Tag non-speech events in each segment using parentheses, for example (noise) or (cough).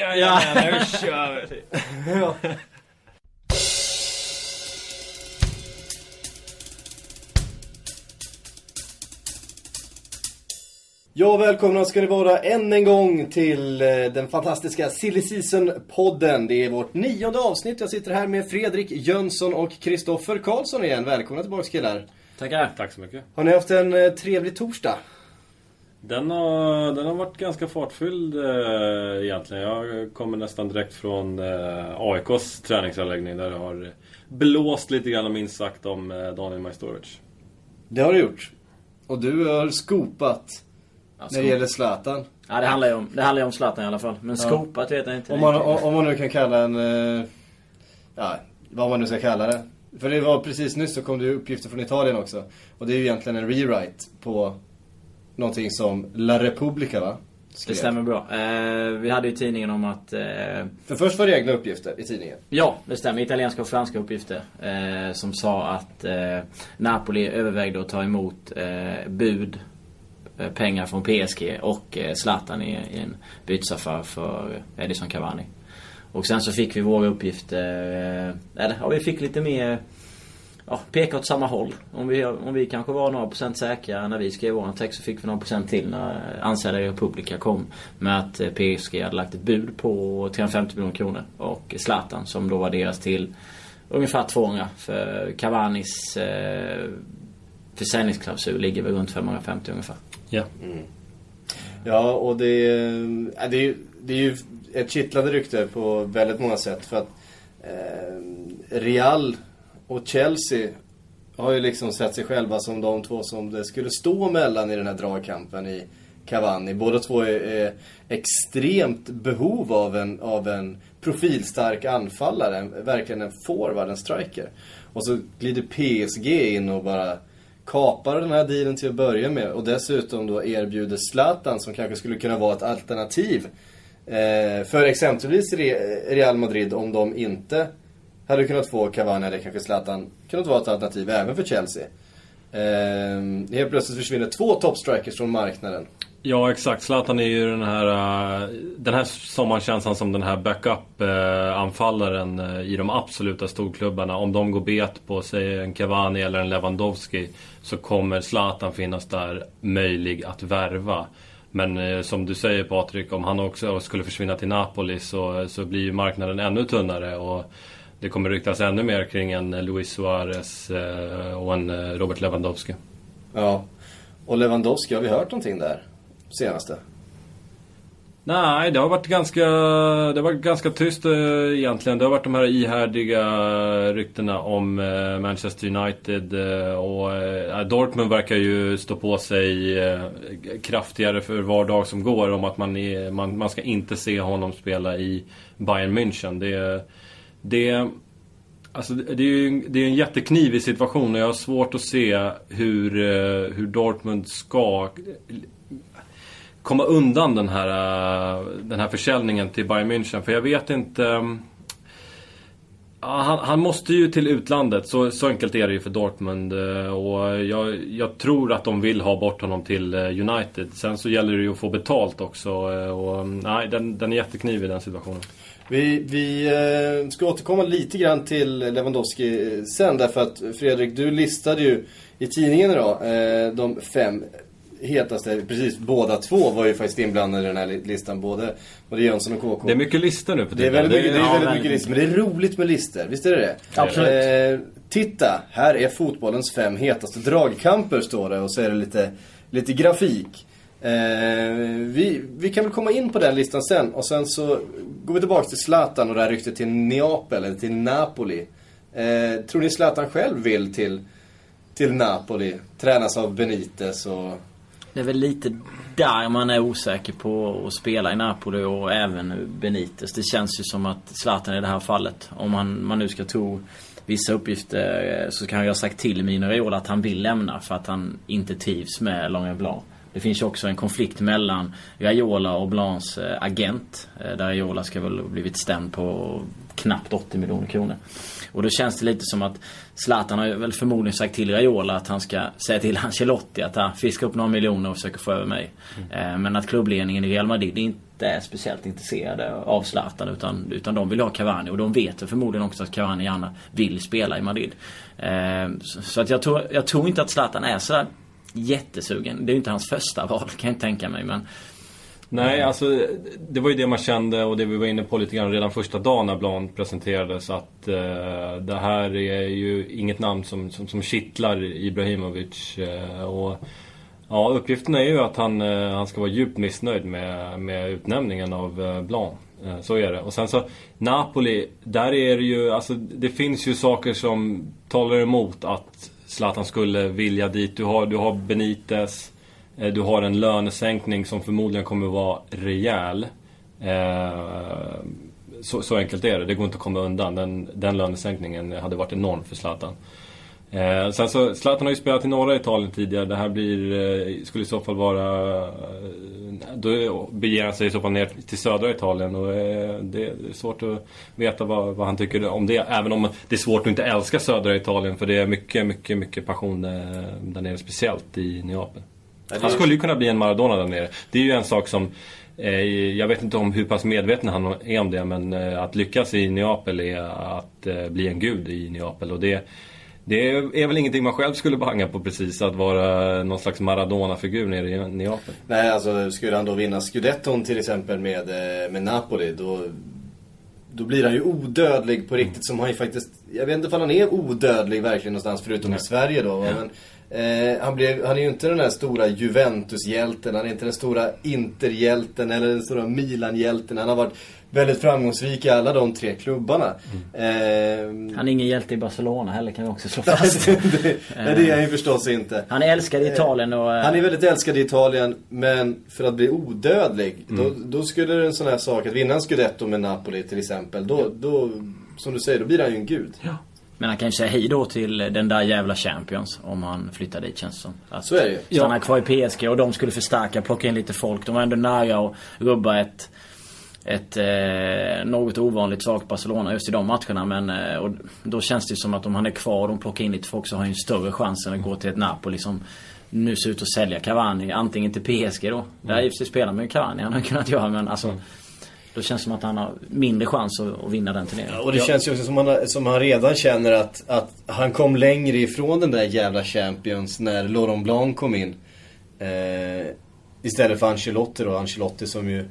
Ja, nu kör vi! (laughs) Ja, välkomna ska ni vara än en gång till eh, den fantastiska Silly Season-podden. Det är vårt nionde avsnitt. Jag sitter här med Fredrik Jönsson och Kristoffer Karlsson igen. Välkomna tillbaka killar. Tackar. Tack så mycket. Har ni haft en eh, trevlig torsdag? Den har, den har varit ganska fartfylld eh, egentligen. Jag kommer nästan direkt från eh, AIKs träningsanläggning där det har blåst lite grann minst sagt om eh, Daniel Majstorovic. Det har du gjort. Och du har skopat Ja, när det gäller Zlatan. Ja, det handlar ju om, det handlar ju om Zlatan i alla fall. Men skopat vet jag inte. Om man, om, man nu kan kalla en... eh, Ja, vad man nu ska kalla det. För det var precis nyss så kom det uppgifter från Italien också. Och det är ju egentligen en rewrite på någonting som La Repubblica va? Det Skrev. stämmer bra. Eh, vi hade ju tidningen om att... Eh, För först var det egna uppgifter i tidningen. ja, det stämmer. Italienska och franska uppgifter. Eh, som sa att eh, Napoli övervägde att ta emot eh, bud, eh, pengar från PSG och eh, Zlatan i, i en bytesaffär för Edison Cavani. Och sen så fick vi våra uppgifter, eller ja, vi fick lite mer ja, peka åt samma håll. Om vi, om vi kanske var några procent säkra när vi skrev vår text så fick vi några procent till när ansedda Republika kom med att eh, PSG hade lagt ett bud på 350 miljoner kronor. Och Zlatan som då var deras till ungefär 200 för Cavanis eh, försäljningsklausul ligger väl runt 550 ungefär. Ja. Ja, och det, är- ja, det, är, ju- det är ju ett kittlande rykte på väldigt många sätt. För att eh, Real och Chelsea har ju liksom sett sig själva som de två som det skulle stå mellan i den här dragkampen i Cavani. Båda två är, är extremt behov av en, av en profilstark anfallare. En, verkligen en forward, en striker. Och så glider PSG in och bara kapar den här dealen till att börja med. Och dessutom då erbjuder Zlatan som kanske skulle kunna vara ett alternativ. Eh, för exempelvis Real Madrid om de inte hade kunnat få Cavani eller kanske Zlatan kunnat vara ett alternativ även för Chelsea. Ehm, helt plötsligt försvinner två toppstrikers från marknaden. Ja exakt, Zlatan är ju den här eh, Den här sommaren känns han som den här backup-anfallaren eh, i de absoluta storklubbarna. Om de går bet på sig en Cavani eller en Lewandowski så kommer Zlatan finnas där möjlig att värva. Men eh, som du säger Patrik, om han också skulle försvinna till Napoli så, så blir ju marknaden ännu tunnare. Och det kommer ryktas ännu mer kring en Luis Suarez eh, och en eh, Robert Lewandowski. Ja. Och Lewandowski, har vi hört någonting där? Senaste? Nej, det har varit ganska, det har varit ganska tyst eh, egentligen. Det har varit de här ihärdiga ryktena om Manchester United och Dortmund verkar ju stå på sig kraftigare för var dag som går om att man, är, man, man ska inte se honom spela i Bayern München. Det, det, alltså, det är ju det är en jätteknivig situation och jag har svårt att se hur, eh, hur Dortmund ska komma undan den här, eh, den här försäljningen till Bayern München. För jag vet inte... Eh, han, han måste ju till utlandet, så, så enkelt är det ju för Dortmund. Och jag, jag tror att de vill ha bort honom till United. Sen så gäller det ju att få betalt också. Och, mm, nej, den, den är jätteknivig den situationen. Vi, vi eh, ska återkomma lite grann till Lewandowski eh, sen därför att Fredrik, du listade ju i tidningen idag eh, de fem hetaste, precis båda två var ju faktiskt inblandade i den här li- listan, både, både Jönsson och KK. Det är mycket listor nu för Det är väldigt mycket, det är ja, väldigt väldigt mycket listor, men det är roligt med listor, visst är det det? Absolut. Eh, titta, här är fotbollens fem hetaste dragkamper står det och så är det lite, lite grafik. Eh, vi, vi kan väl komma in på den listan sen och sen så går vi tillbaka till Zlatan och det här ryktet till Neapel, eller till Napoli. Eh, tror ni Zlatan själv vill till, till Napoli? Tränas av Benitez och... Det är väl lite där man är osäker på att spela i Napoli och även Benitez. Det känns ju som att Zlatan i det här fallet, om man, man nu ska tro vissa uppgifter, eh, så kan jag ha sagt till Mino Raiola att han vill lämna för att han inte trivs med Longin Blanc. Det finns ju också en konflikt mellan Raiola och Blancs eh, agent. Eh, där Raiola ska väl ha blivit stämd på knappt 80 miljoner kronor. Och då känns det lite som att Zlatan har väl förmodligen sagt till Raiola att han ska säga till (laughs) Ancelotti att han fiska upp några miljoner och försöka få över mig. Mm. Men att klubbledningen i Real Madrid inte är speciellt intresserade av Zlatan utan, utan de vill ha Cavani och de vet förmodligen också att Cavani gärna vill spela i Madrid. Så att jag tror, jag tror inte att Zlatan är så jättesugen. Det är ju inte hans första val kan jag tänka mig men Nej, alltså det var ju det man kände och det vi var inne på lite grann redan första dagen när Blan presenterades att eh, det här är ju inget namn som, som, som kittlar Ibrahimovic. Eh, och, ja, uppgiften är ju att han, eh, han ska vara djupt missnöjd med, med utnämningen av eh, Blan. Eh, så är det. Och sen så Napoli, där är det ju, alltså det finns ju saker som talar emot att Zlatan skulle vilja dit. Du har, du har Benitez. Eh, du har en lönesänkning som förmodligen kommer vara rejäl. Eh, så, så, enkelt är det. Det går inte att komma undan. Den, den lönesänkningen hade varit enorm för Zlatan. Eh, sen så, Zlatan har ju spelat i norra Italien tidigare. Det här blir, eh, skulle i så fall vara... Eh, Eh, då beger han sig i så fall ner till södra Italien och eh, det är svårt att veta vad, vad, han tycker om det. Även om det är svårt att inte älska södra Italien för det är mycket, mycket, mycket passion där nere. Speciellt i Neapel. Han skulle ju kunna bli en Maradona där nere. Det är ju en sak som eh, jag vet inte om hur pass medveten han är om det men eh, att lyckas i Neapel är att eh, bli en gud i Neapel. Och det, det är väl ingenting man själv skulle banga på precis, att vara någon slags Maradona-figur nere i Neapel. Nej, alltså skulle han då vinna Scudetton till exempel med, med Napoli, då, då blir han ju odödlig på riktigt som han ju faktiskt... Jag vet inte om han är odödlig verkligen någonstans förutom Nej. i Sverige då. Ja. Men Eh, han, blev, han är ju inte den där stora Juventus-hjälten, han är inte den stora Inter-hjälten eller den stora Milan-hjälten. Han har varit väldigt framgångsrik i alla de tre klubbarna. Mm. Eh, han är ingen hjälte i Barcelona heller kan vi också slå (laughs) fast. det, nej, det är han ju förstås inte. Han är älskad i eh, Italien och... Han är väldigt älskad i Italien, men för att bli odödlig, mm. då, då, skulle en sån här sak, att vinna en scudetto med Napoli till exempel, då, ja. då, som du säger, då blir han ju en gud. Ja. Men han kan ju säga hej då till den där jävla Champions om han flyttar dit känns det som. Att så är det ju. Stanna kvar i PSG och de skulle förstärka, plocka in lite folk. De var ändå nära att rubba ett ett eh, något ovanligt svagt Barcelona just i de matcherna. Men eh, och då känns det som att om han är kvar och de plockar in lite folk så har han ju en större chans än att gå till ett Napoli som nu ser ut att sälja Cavani. Antingen till PSG då. Mm. Där i och för sig spelar man ju Cavani. Han har kunnat göra men alltså mm. Då känns det som att han har mindre chans att, att vinna den turneringen. Ja, och det känns ju också som, han, som han redan känner att, att han kom längre ifrån den där jävla Champions när Laurent Blanc kom in. Eh, istället för Ancelotti då. Ancelotti som ju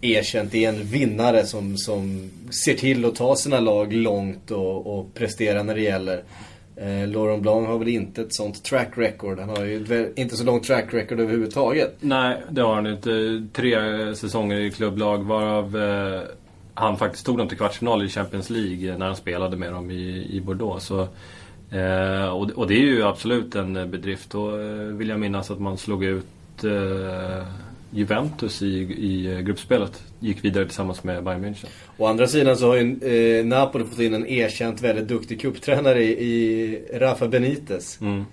erkänt är en vinnare som, som ser till att ta sina lag långt och, och prestera när det gäller. Eh, Laurent Blanc har väl inte ett sånt track record. Han har ju inte så långt track record överhuvudtaget. Nej, det har han inte. Tre säsonger i klubblag varav eh, han faktiskt tog dem till kvartsfinal i Champions League när han spelade med dem i, i Bordeaux. Så, eh, och, och, det är ju absolut en eh, bedrift. Då eh, vill jag minnas att man slog ut eh, Juventus i, i gruppspelet. Gick vidare tillsammans med Bayern München. Å andra sidan så har ju eh, Napoli fått in en erkänt väldigt duktig kupptränare i, i Rafa Benitez. Mm.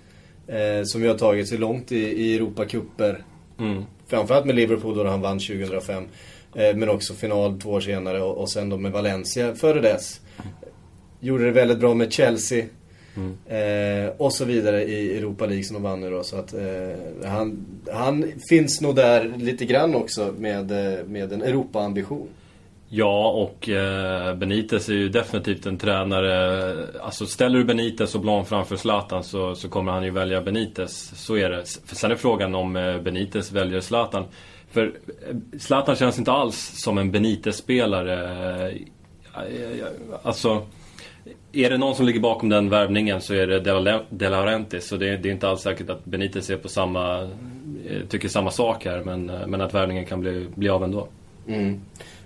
Eh, som ju har tagit sig långt i, i Europacuper. Mm. Framförallt med Liverpool då han vann 2005. Eh, men också final två år senare och, och sen då med Valencia före dess. Gjorde det väldigt bra med Chelsea. Mm. Eh, och så vidare i Europa League som de vann nu då. Så att eh, han, han finns nog där lite grann också med, eh, med en Europa-ambition. Ja, och eh, Benitez är ju definitivt en tränare. Alltså ställer du Benitez och Blanc framför Zlatan så, så kommer han ju välja Benitez. Så är det. För sen är frågan om eh, Benitez väljer Zlatan. För eh, Zlatan känns inte alls som en Benitez-spelare. Eh, alltså är det någon som ligger bakom den värvningen så är det De Laurentiis. Så det, det, är inte alls säkert att Benitez är på samma, eh, tycker samma sak här. Men, eh, men att värvningen kan bli, bli av ändå. Mm.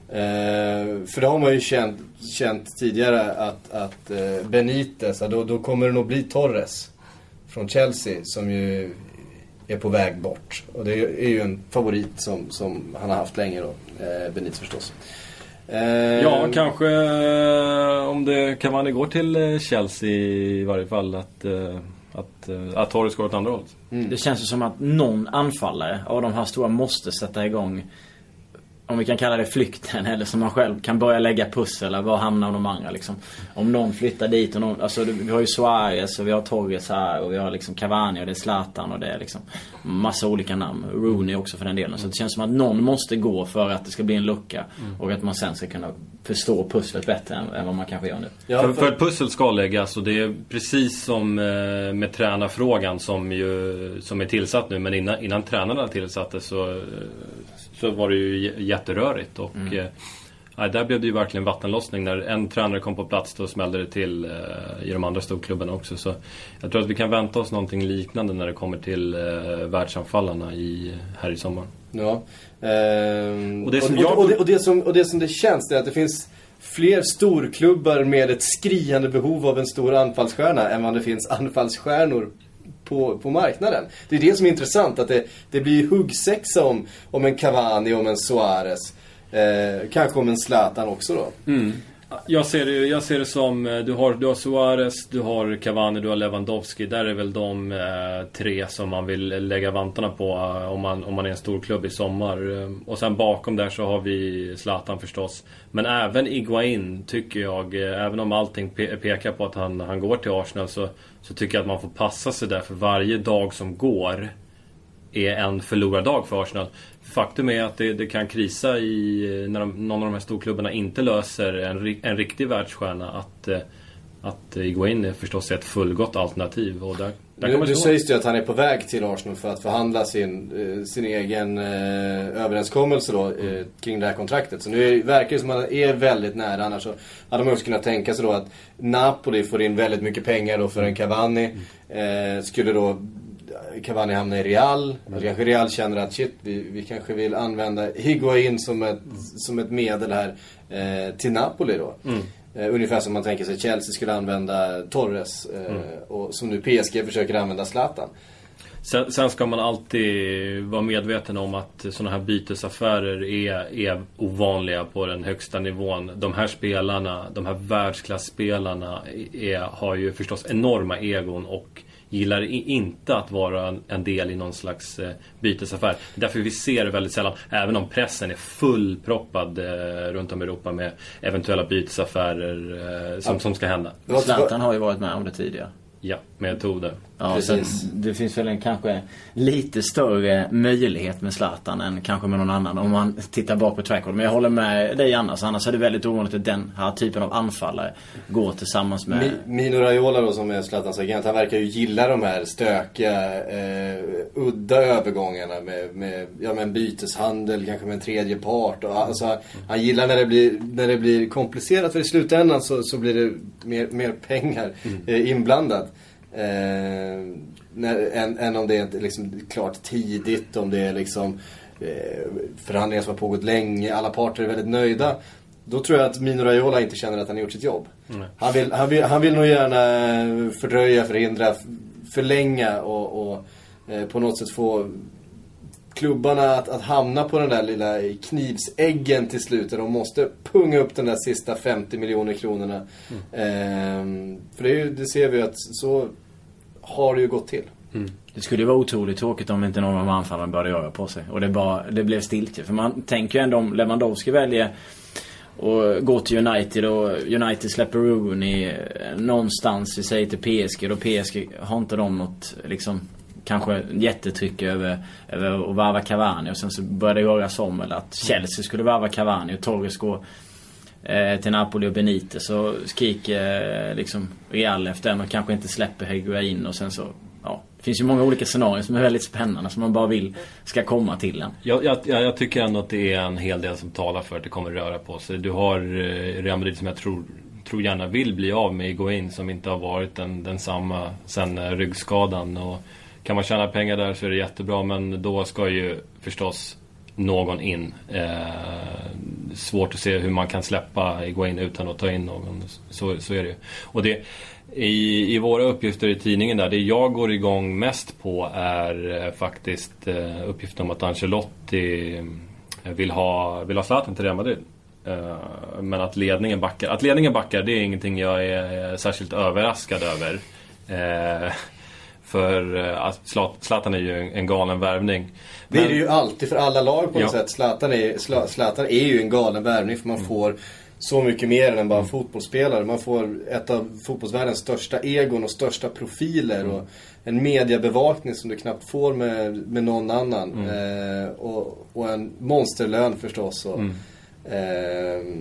Eh, för det har man ju känt, känt tidigare att, att eh, Benitez, då, då kommer det nog bli Torres från Chelsea som ju är på väg bort. Och det är ju en favorit som, som han har haft länge då, eh, Benitez förstås. Eh, ja, kanske eh, om det Cavani går till eh, Chelsea i varje fall att, att, eh, att Torres går åt andra hållet. Det känns ju som att någon anfallare av de här stora måste sätta igång om vi kan kalla det flykten eller som man själv kan börja lägga pussel. Var hamnar de andra liksom? Om någon flyttar dit och någon, alltså vi har ju Suarez och vi har Torres här och vi har liksom Cavani och det är Zlatan och det är liksom massa olika namn. Rooney också för den delen. Så det känns som att någon måste gå för att det ska bli en lucka. Och att man sen ska kunna förstå pusslet bättre än, än vad man kanske gör nu. Ja, för, för ett pussel ska läggas och det är precis som eh, med tränarfrågan som, ju, som är tillsatt nu. Men innan, innan tränarna tillsattes så, eh, så var det ju jätterörigt. Och, Mm. eh, nej, där blev det ju verkligen vattenlossning. När en tränare kom på plats då smällde det till eh, i de andra storklubbarna också. Så jag tror att vi kan vänta oss någonting liknande när det kommer till eh, världsanfallarna i, här i sommar. Ja. Ehm, Och det som och, jag- och, det, och, det som, och det som det känns det är att det finns fler storklubbar med ett skriande behov av en stor anfallsstjärna än vad det finns anfallsstjärnor på, på marknaden. Det är det som är intressant, att det, det blir huggsexa om, om en Cavani, om en Suarez. Eh, kanske om en Zlatan också då. Mm. Jag ser, det, jag ser det som, eh, du har, du har Suarez, du har Cavani, du har Lewandowski. Där är väl de eh, tre som man vill lägga vantarna på eh, om, man, om man är en stor klubb i sommar. Eh, Och sen bakom där så har vi Zlatan förstås. Men även Iguain tycker jag, eh, även om allting pe- pekar på att han, han går till Arsenal så, så tycker jag att man får passa sig där. För varje dag som går är en förlorad dag för Arsenal. Faktum är att det, det kan krisa i, när de, någon av de här storklubbarna inte löser en, en riktig världsstjärna. Att, eh, att Iguain är förstås ett fullgott alternativ. Och där, där Nu, nu sägs det ju att han är på väg till Arsenal för att förhandla sin, eh, sin egen eh, överenskommelse då, eh, kring det här kontraktet. Så nu är, verkar det som att han är väldigt nära. Annars så hade man också kunnat tänka sig då att Napoli får in väldigt mycket pengar då för en Cavani. Eh, skulle då Cavani hamna i Real. Alltså kanske Real känner att shit, vi, vi kanske vill använda Higuain som ett, som ett medel här eh, till Napoli då. Eh, ungefär som man tänker sig Chelsea skulle använda Torres. Eh, och som nu PSG försöker använda Zlatan. Sen, sen ska man alltid vara medveten om att sådana här bytesaffärer är, är ovanliga på den högsta nivån. De här spelarna, de här världsklassspelarna är, har ju förstås enorma egon och gillar inte att vara en, del i någon slags eh, bytesaffär. Därför vi ser det väldigt sällan, även om pressen är fullproppad eh, runt om i Europa med eventuella bytesaffärer eh, som, som ska hända. Zlatan har ju varit med om det tidigare. Ja, med Tode. Ja, Precis. så det finns väl en kanske lite större möjlighet med Zlatan än kanske med någon annan om man tittar bak på track record. Men jag håller med dig annars. Annars är det väldigt ovanligt att den här typen av anfallare går tillsammans med... Mi- Mino Raiola då som är Zlatans agent, han verkar ju gilla de här stökiga, eh, udda övergångarna med, med, ja, med en byteshandel, kanske med en tredje part. Och, alltså, han gillar när det blir, när det blir komplicerat för i slutändan så, så blir det mer, mer pengar eh, inblandat. Eh, när, än, än om det är liksom klart tidigt, om det är liksom eh, förhandlingar som har pågått länge, alla parter är väldigt nöjda. Då tror jag att Mino Raiola inte känner att han har gjort sitt jobb. Han, vill, han, vill, han vill nog gärna fördröja, förhindra, förlänga och, och eh, på något sätt få klubbarna att, att hamna på den där lilla knivsäggen till slut. Där de måste punga upp den där sista 50 miljoner kronorna. Ehm, för det, ju, det ser vi ju att så har det ju gått till. Det skulle ju vara otroligt tråkigt om inte någon av anfallarna började röra på sig. Och det, bara, det blev stiltje. För man tänker ju ändå om Lewandowski väljer och gå till United och United släpper Rooney någonstans, vi säger till PSG. Då PSG har inte de något liksom kanske jättetryck över, över att varva Cavani och sen så börjar det röras om eller att Chelsea skulle varva Cavani och Torres går eh, till Napoli och Benitez så skriker eh, liksom Real efter den och kanske inte släpper Higuain och sen så Ja, det finns ju många olika scenarier som är väldigt spännande som man bara vill ska komma till en. Jag, jag, jag tycker ändå att det är en hel del som talar för att det kommer röra på sig. Du har eh, Real Madrid som jag tror, tror gärna vill bli av med Iguain som inte har varit den, densamma sen eh, ryggskadan. Och kan man tjäna pengar där så är det jättebra men då ska ju förstås någon in. Eh, svårt att se hur man kan släppa in utan att ta in någon. Så, så är det ju. Och det, i, I våra uppgifter i tidningen där, det jag går igång mest på är eh, faktiskt eh, uppgiften om att Ancelotti eh, vill ha, vill ha Zlatan till Real Madrid. Eh, men att ledningen backar. Att ledningen backar, det är ingenting jag är eh, särskilt överraskad över. Eh, för uh, Zlatan är ju en, en galen värvning. Det är det ju alltid för alla lag på något ja. sätt. Zlatan är, Zlatan är ju en galen värvning för man mm. får så mycket mer än bara en fotbollsspelare. Man får ett av fotbollsvärldens största egon och största profiler. Mm. Och en mediebevakning som du knappt får med, med någon annan. Mm. Eh, och, och, en monsterlön förstås. Och, mm. eh,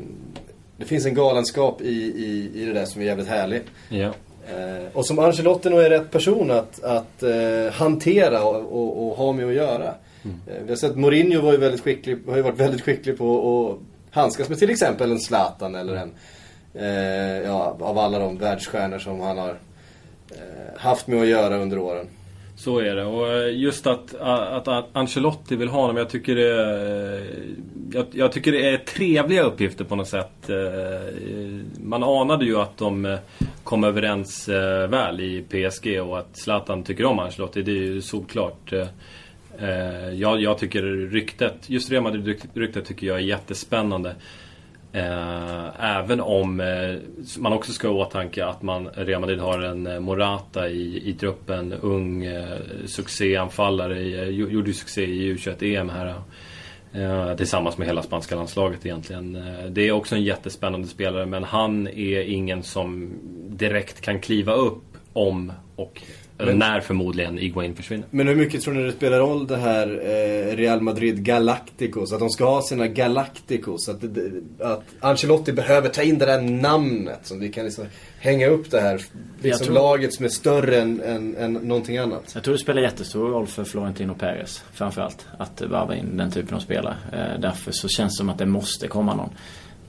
det finns en galenskap i, i, i det där som är jävligt härlig. Ja. Eh, och som Ancelotti nog är rätt person att, att eh, hantera och, och, och, ha med att göra. Mm. Eh, vi har sett Mourinho var ju väldigt skicklig, har ju varit väldigt skicklig på att handskas med till exempel en Zlatan eller en, eh, ja, av alla de världsstjärnor som han har eh, haft med att göra under åren. Så är det. Och just att, att Ancelotti vill ha honom. Jag tycker det jag, jag, tycker det är trevliga uppgifter på något sätt. Eh, man anade ju att de eh, kom överens eh, väl i PSG och att Zlatan tycker om Ancelotti. Det är ju solklart. Jag, jag, tycker ryktet, just Real Madrid-ryktet tycker jag är jättespännande. Även om man också ska ha i åtanke att man, Real Madrid har en Morata i, i truppen. Ung succéanfallare. Gjorde ju succé i U21-EM här. Eh, tillsammans med hela spanska landslaget egentligen. Eh, det är också en jättespännande spelare men han är ingen som direkt kan kliva upp om och men, när förmodligen Iguain försvinner. Men hur mycket tror ni det spelar roll det här eh, Real Madrid Galacticos? Att de ska ha sina Galacticos? Att, att Ancelotti behöver ta in det där namnet som vi kan liksom hänga upp det här. Liksom tror... laget som är större än, än, än någonting annat. Jag tror det spelar jättestor roll för Florentino Perez framförallt. Att varva in den typen av spelare. Eh, därför så känns det som att det måste komma någon.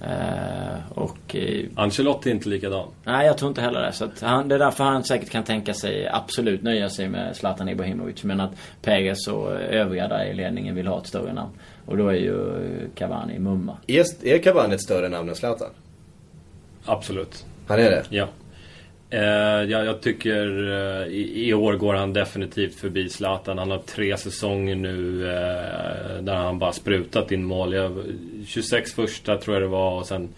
Uh, och, uh, Ancelotti är inte likadan. Nej, jag tror inte heller det. Så att han, det är därför han säkert kan tänka sig absolut nöja sig med Zlatan Ibrahimovic. Men att Perez och övriga där i ledningen vill ha ett större namn. Och då är ju Cavani mumma. Är, är Cavani ett större namn än Zlatan? Absolut. Han är det? Ja. Eh, ja, jag tycker eh, i, i, år går han definitivt förbi Zlatan. Han har tre säsonger nu eh, där han bara sprutat in mål. Jag, 26 första tror jag det var och sen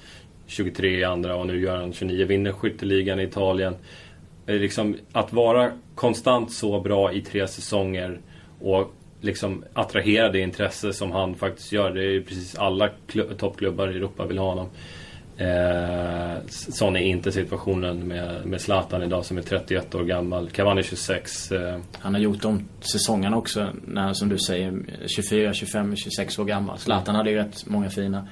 23 i andra och nu gör han 29. Vinner skytteligan i Italien. Eh, liksom, att vara konstant så bra i tre säsonger och liksom attrahera det intresse som han faktiskt gör. Det är precis alla toppklubbar i Europa vill ha honom. Eh, sån är inte situationen med, med Zlatan idag som är 31 år gammal. Cavani 26. Eh. Han har gjort de säsongerna också när, som du säger, 24, 25, 26 år gammal. Zlatan hade ju rätt många fina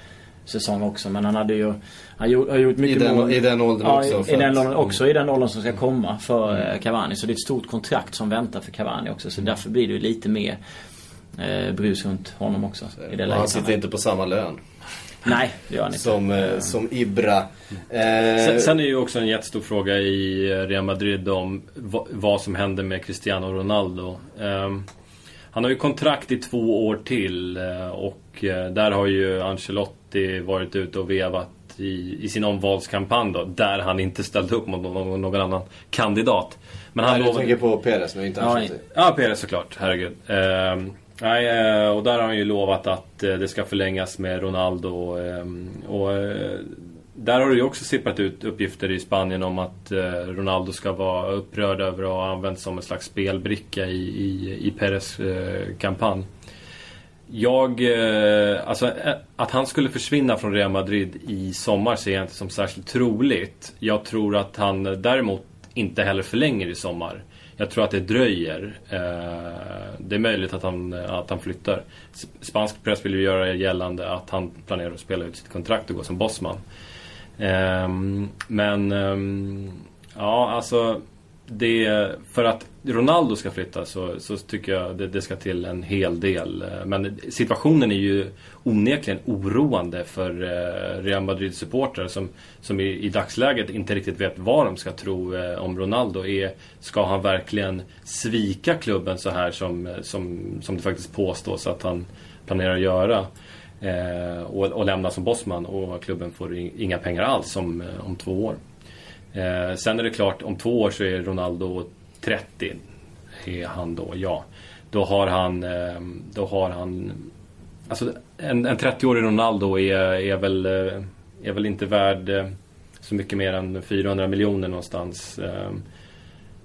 säsonger också. Men han hade ju han har gjort mycket I den, mål. I den åldern ja, också? I, i den åldern, också i den åldern som ska komma för mm. Eh, Cavani. Så det är ett stort kontrakt som väntar för Cavani också. Så mm. därför blir det ju lite mer eh, brus runt honom också. I det han sitter inte på samma lön. Nej, det gör han inte. Som, eh, som Ibra. Eh, sen, sen, är ju också en jättestor fråga i Real Madrid om vad som händer med Cristiano Ronaldo. Eh, han har ju kontrakt i två år till eh, och eh, där har ju Ancelotti varit ute och vevat i, i sin omvalskampanj då, där han inte ställde upp mot någon, någon annan kandidat. Men han Nej, lovade... du tänker på Perez nu, inte Ancelotti? Ja, ja Perez såklart. Herregud. Nej, eh, och där har han ju lovat att eh, det ska förlängas med Ronaldo. Ehm, och eh, där har det ju också sipprat ut uppgifter i Spanien om att Ronaldo ska vara upprörd över att ha använts som en slags spelbricka i, i, i Peres kampanj. Jag, alltså att han skulle försvinna från Real Madrid i sommar ser jag inte som särskilt troligt. Jag tror att han däremot inte heller förlänger i sommar. Jag tror att det dröjer. Eh, det är möjligt att han, att han flyttar. Spansk press vill ju göra gällande att han planerar att spela ut sitt kontrakt och gå som bossman. Ehm, men ehm, ja, alltså det, för att Ronaldo ska flytta så, så tycker jag det, det, ska till en hel del. Men situationen är ju onekligen oroande för eh, Real Madrid-supportrar som, som i, i, dagsläget inte riktigt vet vad de ska tro eh, om Ronaldo. Är, ska han verkligen svika klubben så här som, som, som det faktiskt påstås att han planerar att göra? Eh, och, och lämna som bossman och klubben får inga pengar alls om, eh, om två år. Eh, sen är det klart, om två år så är Ronaldo 30. Är han då, ja. Då har han, eh, då har han Alltså en, en 30-årig Ronaldo är, är, väl, eh, är väl inte värd eh, så mycket mer än 400 miljoner någonstans. Ehm,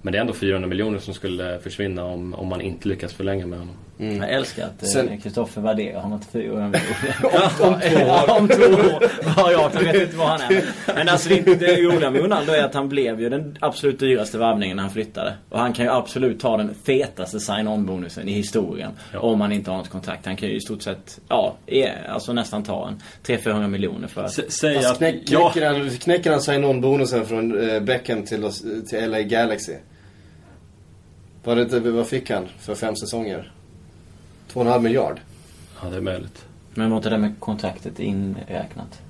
Eh, Men det är ändå 400 miljoner som skulle försvinna om, om man inte lyckas förlänga med honom. Mm. Jag älskar att Sen- Kristoffer värderar honom till 400 miljoner. (laughs) om, (laughs) om två år. om två år. Ja, jag vet inte vad han är. Men alltså det, det roliga med Ronaldo är att han blev ju den absolut dyraste värvningen när han flyttade. Och han kan ju absolut ta den fetaste sign-on-bonusen i historien. Ja. Om han inte har något kontrakt. Han kan ju i stort sett, ja, är, alltså nästan ta en 300-400 miljoner för att... S- Säg Fast att... knäck, Ja, knäcker, han, knäcker han sign-on-bonusen från eh, Beckham till, till LA Galaxy? Var det inte, vad fick han för fem säsonger? Två och en halv miljard? ja, det är möjligt. Men var inte det med kontraktet inräknat?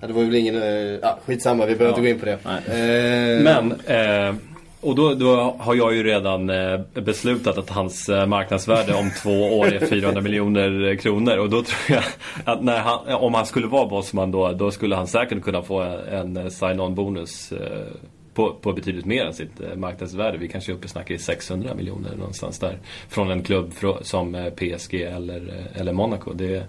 Ja, det var väl ingen... Eh, skitsamma, vi behöver Ja. inte gå in på det. Nej. Eh, Men, eh, och då, då har jag ju redan eh, beslutat att hans eh, marknadsvärde om två år är 400 miljoner kronor. Och då tror jag att när han, om han skulle vara bossman då, då skulle han säkert kunna få en, en sign-on bonus eh, på, på betydligt mer än sitt eh, marknadsvärde. Vi kanske är uppe och snackar i 600 miljoner någonstans där. Från en klubb som eh, PSG eller, eh, eller Monaco. Det,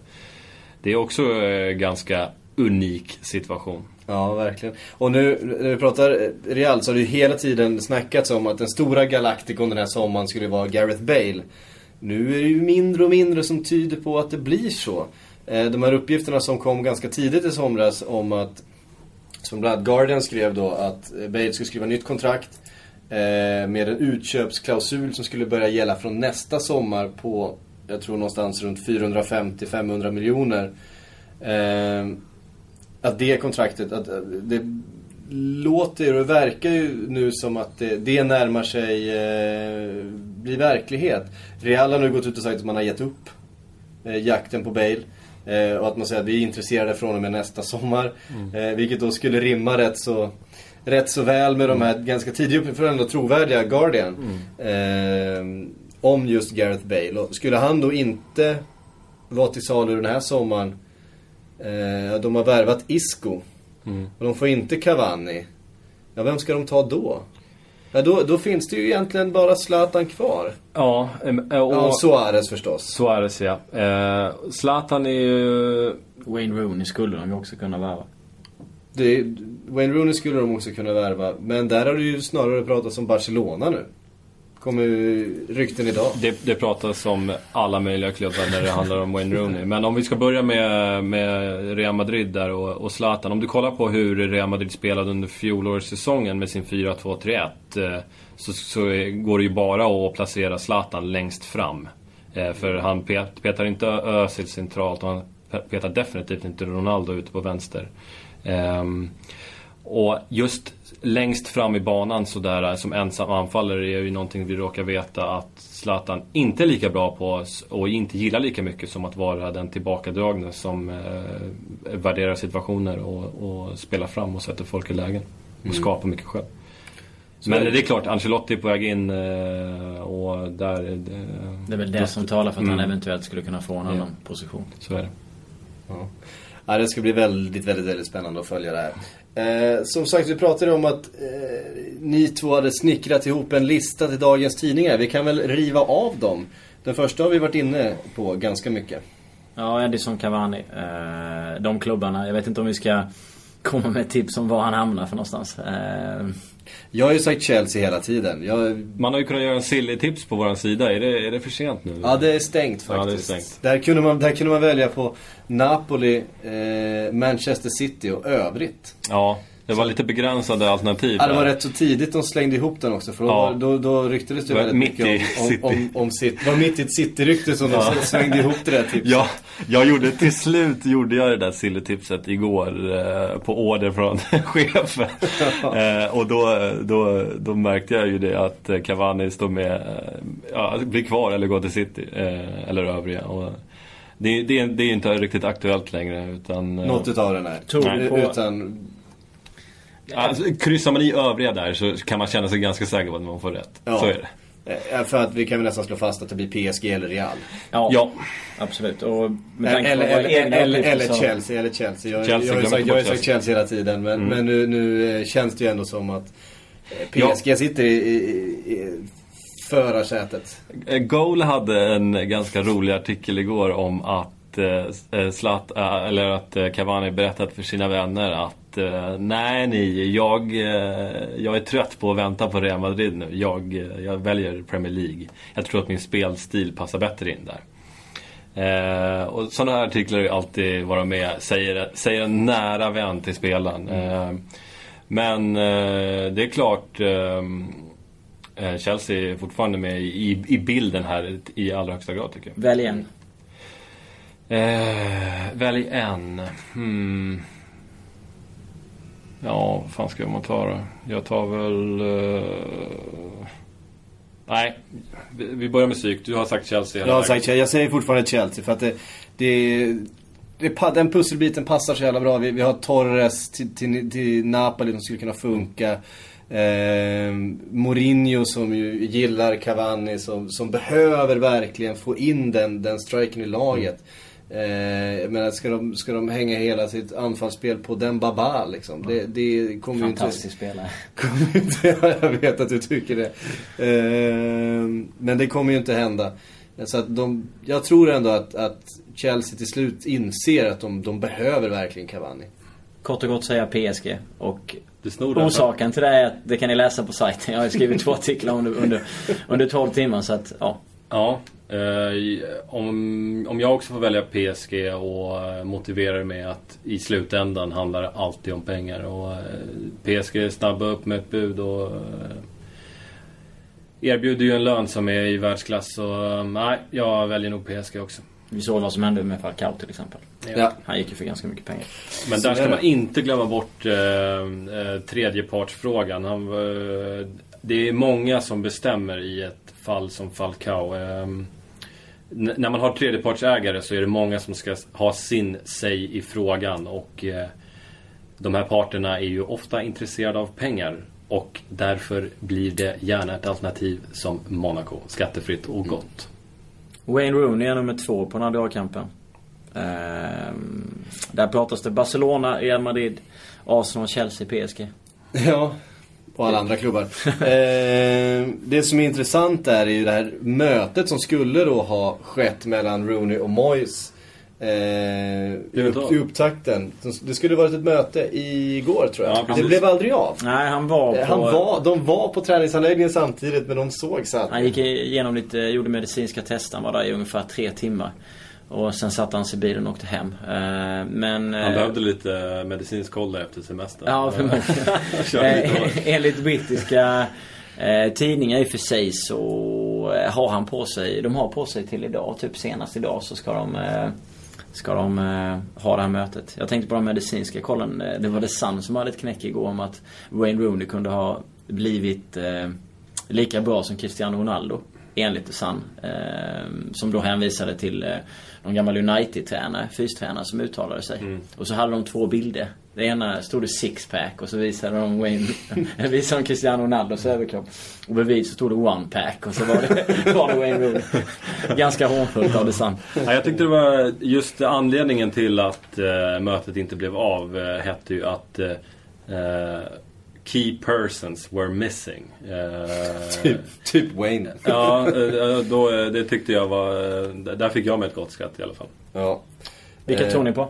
det är också en ganska unik situation. Ja, verkligen. Och nu när vi pratar Real så har det ju hela tiden snackats om att den stora galaktikon den här sommaren skulle vara Gareth Bale. Nu är det ju mindre och mindre som tyder på att det blir så. De här uppgifterna som kom ganska tidigt i somras om att, som bland annat Guardian skrev då, att eh, Bale skulle skriva nytt kontrakt eh, med en utköpsklausul som skulle börja gälla från nästa sommar på, jag tror någonstans runt 450-500 miljoner. Eh, att det kontraktet, att eh, det låter och verkar ju nu som att det, det närmar sig eh, bli verklighet. Real har nu gått ut och sagt att man har gett upp eh, jakten på Bale. Eh, och att man säger att vi är intresserade från och med nästa sommar. Eh, vilket då skulle rimma rätt så, rätt så väl med de här ganska tidiga uppgifterna, trovärdiga Guardian. Eh, om just Gareth Bale. Och skulle han då inte vara till salu den här sommaren Eh, de har värvat Isco. Och de får inte Cavani. Ja, vem ska de ta då? Ja, då, då finns det ju egentligen bara Zlatan kvar. Ja, eh, och... Ja, Suarez förstås. Suarez ja. Eh, Zlatan är ju... Wayne Rooney skulle de ju också kunna värva. Det, Wayne Rooney skulle de också kunna värva. Men där har det ju snarare pratats om Barcelona nu. Kommer rykten idag. Det, det pratas om alla möjliga klubbar när det handlar om Wayne Rooney. Men om vi ska börja med, med Real Madrid där och, och Zlatan. Om du kollar på hur Real Madrid spelade under fjolårssäsongen med sin 4-2-3-1. Eh, så, så går det ju bara att placera Zlatan längst fram. Eh, för han pet, petar inte Özil centralt och han petar definitivt inte Ronaldo ute på vänster. Ehm, och just längst fram i banan sådär som ensam anfallare är ju någonting vi råkar veta att Zlatan inte är lika bra på och inte gillar lika mycket som att vara den tillbakadragne som eh, värderar situationer och, och spelar fram och sätter folk i lägen. Och skapar mycket själv. Men det är klart, Ancelotti är på väg in eh, och där... är Det, Det är väl det som talar för att han Mm. eventuellt skulle kunna få en Ja. annan position. Så är det. Ja. Ja, det ska bli väldigt, väldigt, väldigt spännande att följa det här. Eh, som sagt, vi pratade om att eh, ni två hade snickrat ihop en lista till dagens tidningar. Vi kan väl riva av dem. Den första har vi varit inne på ganska mycket. Ja, Edison Cavani. Eh, de klubbarna. Jag vet inte om vi ska komma med tips om var han hamnar för någonstans. Eh, jag har ju sagt Chelsea hela tiden. Jag, Man har ju kunnat göra en silly-tips på vår sida. Är det, är det för sent nu? ja, det är stängt Ja, det är faktiskt. stängt. Där, kunde man, där kunde man välja på Napoli, eh, Manchester City och övrigt. Ja, det var lite begränsade alternativ. Ja, det var där. rätt så tidigt de slängde ihop den också. För då, Ja. då, då ryktades det Det väldigt mitt mycket om, City. om, om, om. Det var mitt i ett City-rykte som Ja. de (laughs) slängde ihop det där tipset. Ja, jag gjorde till slut gjorde jag det där silletipset igår eh, på order från (laughs) chefen. Eh, och då, då, då märkte jag ju det att eh, Cavani står med, eh, ja, blir kvar eller går till City. Eh, eller övriga. Och det, det, det är ju inte riktigt aktuellt längre utan... eh, Något utav den här. Tog U- på- Utan... alltså, kryssar man i övriga där så kan man känna sig ganska säker på att man får rätt. Ja. Så är det. eh, För att vi kan väl nästan slå fast att det blir PSG eller Real. ja, Ja. absolut. Och med tanke Eller, eller, eller, eller så- Chelsea, eller Chelsea. Jag, Chelsea, jag har ju sagt, inte jag har sagt Chelsea hela tiden. Men, men nu, nu eh, känns det ju ändå som att eh, PSG sitter i, i, i förarsätet. Eh, Goal hade en ganska rolig artikel igår om att eh, Zlat, eh, eller att eh, Cavani berättat för sina vänner att eh, nej ni, jag, eh, jag är trött på att vänta på Real Madrid nu. Jag, eh, jag väljer Premier League. Jag tror att min spelstil passar bättre in där. Eh, och sådana här artiklar är alltid vara med, säger, säger en nära vän till spelaren. Eh, men eh, det är klart Chelsea är fortfarande med i, i bilden här i allra högsta grad tycker jag. Välj en. Välj en. Hmm. Ja, vad fan ska man ta då? Jag tar väl... Eh... Nej, vi börjar med psyk. Du har sagt Chelsea Jag har sagt Chelsea. Jag säger fortfarande Chelsea för att det, det, den pusselbiten passar så jävla bra. Vi, vi har Torres till, till, till Napoli som skulle kunna funka. Eh, Mourinho som ju gillar Cavani som, som behöver verkligen få in den, den striken i laget. Eh, menar, ska de, ska de hänga hela sitt anfallsspel på den Baba liksom? Det, det kommer ju inte... Fantastisk spelare. (laughs) Kommer inte, (laughs) jag vet att du tycker det. Eh, men det kommer ju inte hända. Så att de, jag tror ändå att, att Chelsea till slut inser att de, de behöver verkligen Cavani. Kort och gott säga PSG. Och orsaken till det är att det kan ni läsa på sajten. Jag har skrivit två artiklar under, under, under 12 timmar så att ja. Ja. Eh, om, om jag också får välja PSG och eh, motiverar med att i slutändan handlar det alltid om pengar. Och eh, PSG är snabba upp med ett bud och erbjuder ju en lön som är i världsklass. Så nej, jag väljer nog PSG också. Vi såg vad som hände med Falcao till exempel. Ja. Han gick ju för ganska mycket pengar. Men där är ska det. man inte glömma bort tredjepartsfrågan. Han, eh, det är många som bestämmer i ett fall som Falcao. När man har tredjepartsägare så är det många som ska ha sin säg i frågan. Och eh, de här parterna är ju ofta intresserade av pengar. Och därför blir det gärna ett alternativ som Monaco. Skattefritt och gott. Wayne Rooney är nummer två på den här dragkampen. Ehm, där pratas det Barcelona, Real Madrid, Arsenal, Chelsea, PSG. Ja, och alla andra klubbar. (laughs) eh, det som är intressant där är ju det här mötet som skulle då ha skett mellan Rooney och Moyes. Eh, i, upp, I upptakten. Det skulle varit ett möte igår tror jag. Ja, det blev aldrig av. Nej, han var på... Eh, Han var, de var på träningsanläggningen samtidigt men de såg så att... Han gick igenom lite, gjorde medicinska tester. Han var där i ungefär tre timmar. Och sen satte han sig i bilen och åkte hem. Ehm, men... Han eh, behövde lite medicinsk koll efter semestern. Ja, förmodligen. (laughs) Eh, (laughs) Enligt brittiska eh, tidningar i och för sig så eh, har han på sig, de har på sig till idag, typ senast idag så ska de eh, Ska de eh, ha det här mötet. Jag tänkte på den medicinska kollen. Eh, det var The Sun som hade ett knäck igår om att Wayne Rooney kunde ha blivit eh, lika bra som Cristiano Ronaldo. Enligt The Sun. Eh, som då hänvisade till eh, någon gammal United-tränare, fystränare som uttalade sig. Och så hade de två bilder. Det ena stod det sixpack och så visade de Wayne, (laughs) visade de Cristiano Ronaldos överkropp. Och bredvid så stod det one pack och så var det, (laughs) var det Wayne Rooney. Ganska hånfullt av Sun. Ja, jag tyckte det var just anledningen till att eh, mötet inte blev av eh, hette ju att eh, eh, Key persons were missing. Eh, (laughs) Typ, typ Wayne. (laughs) Ja, eh, då, eh, det tyckte jag var... eh, Där fick jag med ett gott skratt i alla fall. Ja. Vilka Eh, tror ni på?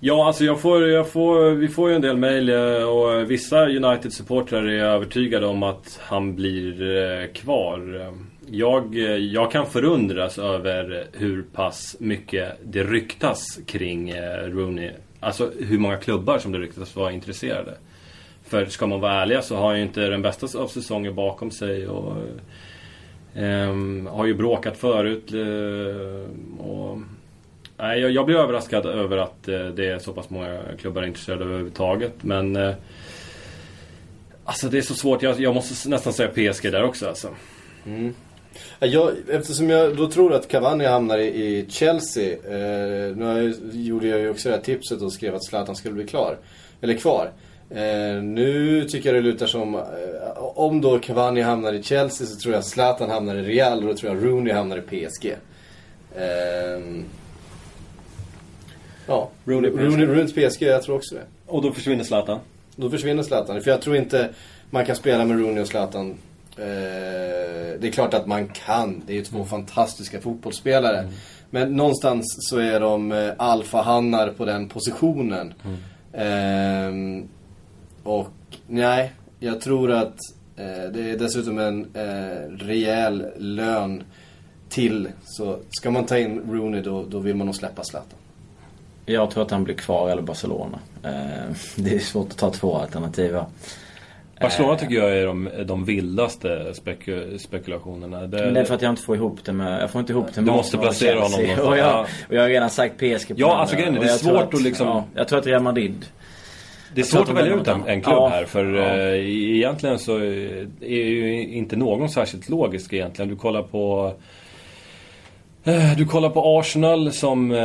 Ja, alltså jag får, jag får, vi får ju en del mejl eh, och vissa United-supportrar är övertygade om att han blir eh, kvar. Jag, eh, jag kan förundras över hur pass mycket det ryktas kring eh, Rooney. Alltså hur många klubbar som det ryktas vara intresserade. För ska man vara ärliga så har han ju inte den bästa av säsonger bakom sig. Och, um, har ju bråkat förut. Eh, och, nej, jag, jag blir överraskad över att eh, det är så pass många klubbar intresserade överhuvudtaget. Men eh, Alltså det är så svårt. Jag, jag måste nästan säga PSG där också alltså. Mm. Jag, eftersom jag då tror att Cavani hamnar i, i Chelsea. Eh, nu jag, gjorde jag ju också det här tipset och skrev att Zlatan skulle bli klar. Eller kvar. Eh, nu tycker jag det lutar som, eh, om då Cavani hamnar i Chelsea så tror jag Zlatan hamnar i Real och då tror jag Rooney hamnar i PSG. Eh, ja, Rooney, PSG. Rooney, Rooney PSG, jag tror också det. Och då försvinner Zlatan. Då försvinner Zlatan. För jag tror inte man kan spela med Rooney och Zlatan. Eh, det är klart att man kan. Det är ju två fantastiska fotbollsspelare. Men någonstans så är de eh, alfahannar på den positionen. Ehm, och nej, jag tror att eh, det är dessutom en eh, rejäl lön till. Så ska man ta in Rooney då, då vill man nog släppa Zlatan. Jag tror att han blir kvar eller Barcelona. Eh, (laughs) det är svårt att ta två alternativ. va? Barcelona tycker jag är de, de vildaste speku, spekulationerna. Det, Men det är för att jag inte får ihop det med... Jag får inte ihop det med Du måste placera honom någonstans. Och jag, Ja. och jag har redan sagt PSG på Ja, alltså grejen det är svårt att liksom- Ja, jag tror att Real Madrid... Det är svårt att välja ut en, en klubb annat. här för Ja. eh, egentligen så är ju inte någon särskilt logisk egentligen. Du kollar på eh, du kollar på Arsenal som, eh,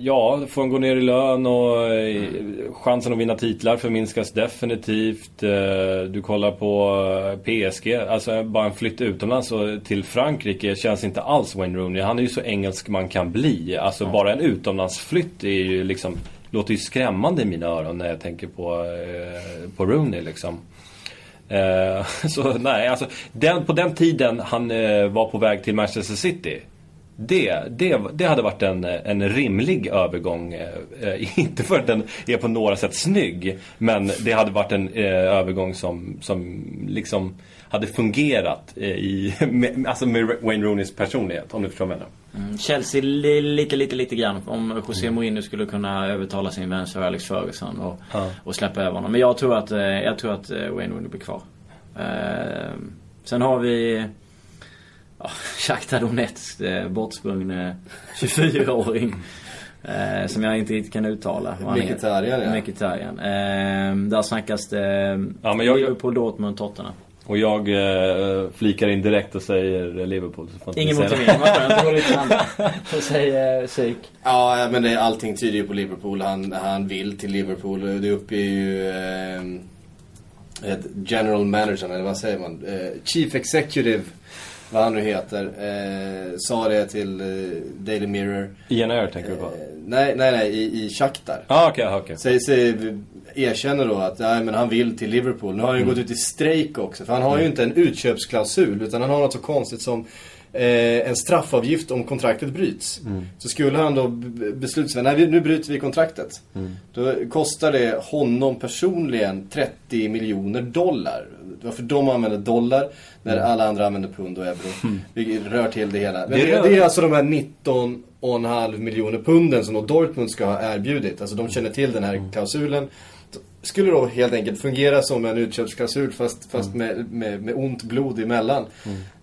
ja, får en gå ner i lön och chansen att vinna titlar förminskas definitivt. Du kollar på PSG, alltså bara en flytt utomlands och till Frankrike känns inte alls Wayne Rooney. Han är ju så engelsk man kan bli. Alltså bara en utomlandsflytt är ju liksom, låter ju skrämmande i mina öron när jag tänker på, eh, på Rooney liksom. Eh, (laughs) så nej, alltså den, på den tiden han eh, var på väg till Manchester City. Det, det, det hade varit en, en rimlig övergång. Eh, eh (laughs) inte för att den är på några sätt snygg. Men det hade varit en eh, övergång som, som liksom hade fungerat eh, i, (laughs) med, alltså med Wayne Rooneys personlighet. Om du förstår vad jag menar. Mm, Chelsea li, lite, lite, lite grann. Om José Mourinho skulle kunna övertala sin vän Sir Alex Ferguson och, Ja. och släppa över honom. Men jag tror att, eh, jag tror att eh, Wayne Rooney blir kvar. Eh, sen har vi ja, (laughs) Shakhtar Donetsk, eh, bortsprungne 24-åring. (laughs) Eh, som jag inte riktigt kan uttala. Mkhitaryan, ja. Mkhitaryan. Eh, där snackas det Ja, men jag- Liverpool, Dortmund, Tottenham. Och jag eh, flikar in direkt och säger Liverpool. Så Ingen motivering, vad skönt. Det går lite andra. Så säger Syk. Ja, men det, allting tyder ju på Liverpool. Han, han vill till Liverpool. Det uppger ju eh, general manager, eller vad säger man? Eh, chief executive, vad han nu heter, eh, sa det till eh, Daily Mirror. Ian Air tänker du på? Eh, nej, nej, nej, i, i Shakhtar. Ah, okej, okej. Säg, säg, erkänner då att nej, men han vill till Liverpool. Nu har han ju gått ut i strejk också. För han har ju inte en utköpsklausul. Utan han har något så konstigt som eh, en straffavgift om kontraktet bryts. Så skulle han då besluta sig, nej nu bryter vi kontraktet. Då kostar det honom personligen 30 miljoner dollar. Varför de använder dollar när alla andra använder pund och euro. Vi rör till det hela. Men Det det, rör- det är alltså de här 19,5 miljoner punden som då Dortmund ska ha erbjudit. Alltså de känner till den här klausulen. Skulle då helt enkelt fungera som en utköpsklausul fast, fast med, med, med ont blod emellan.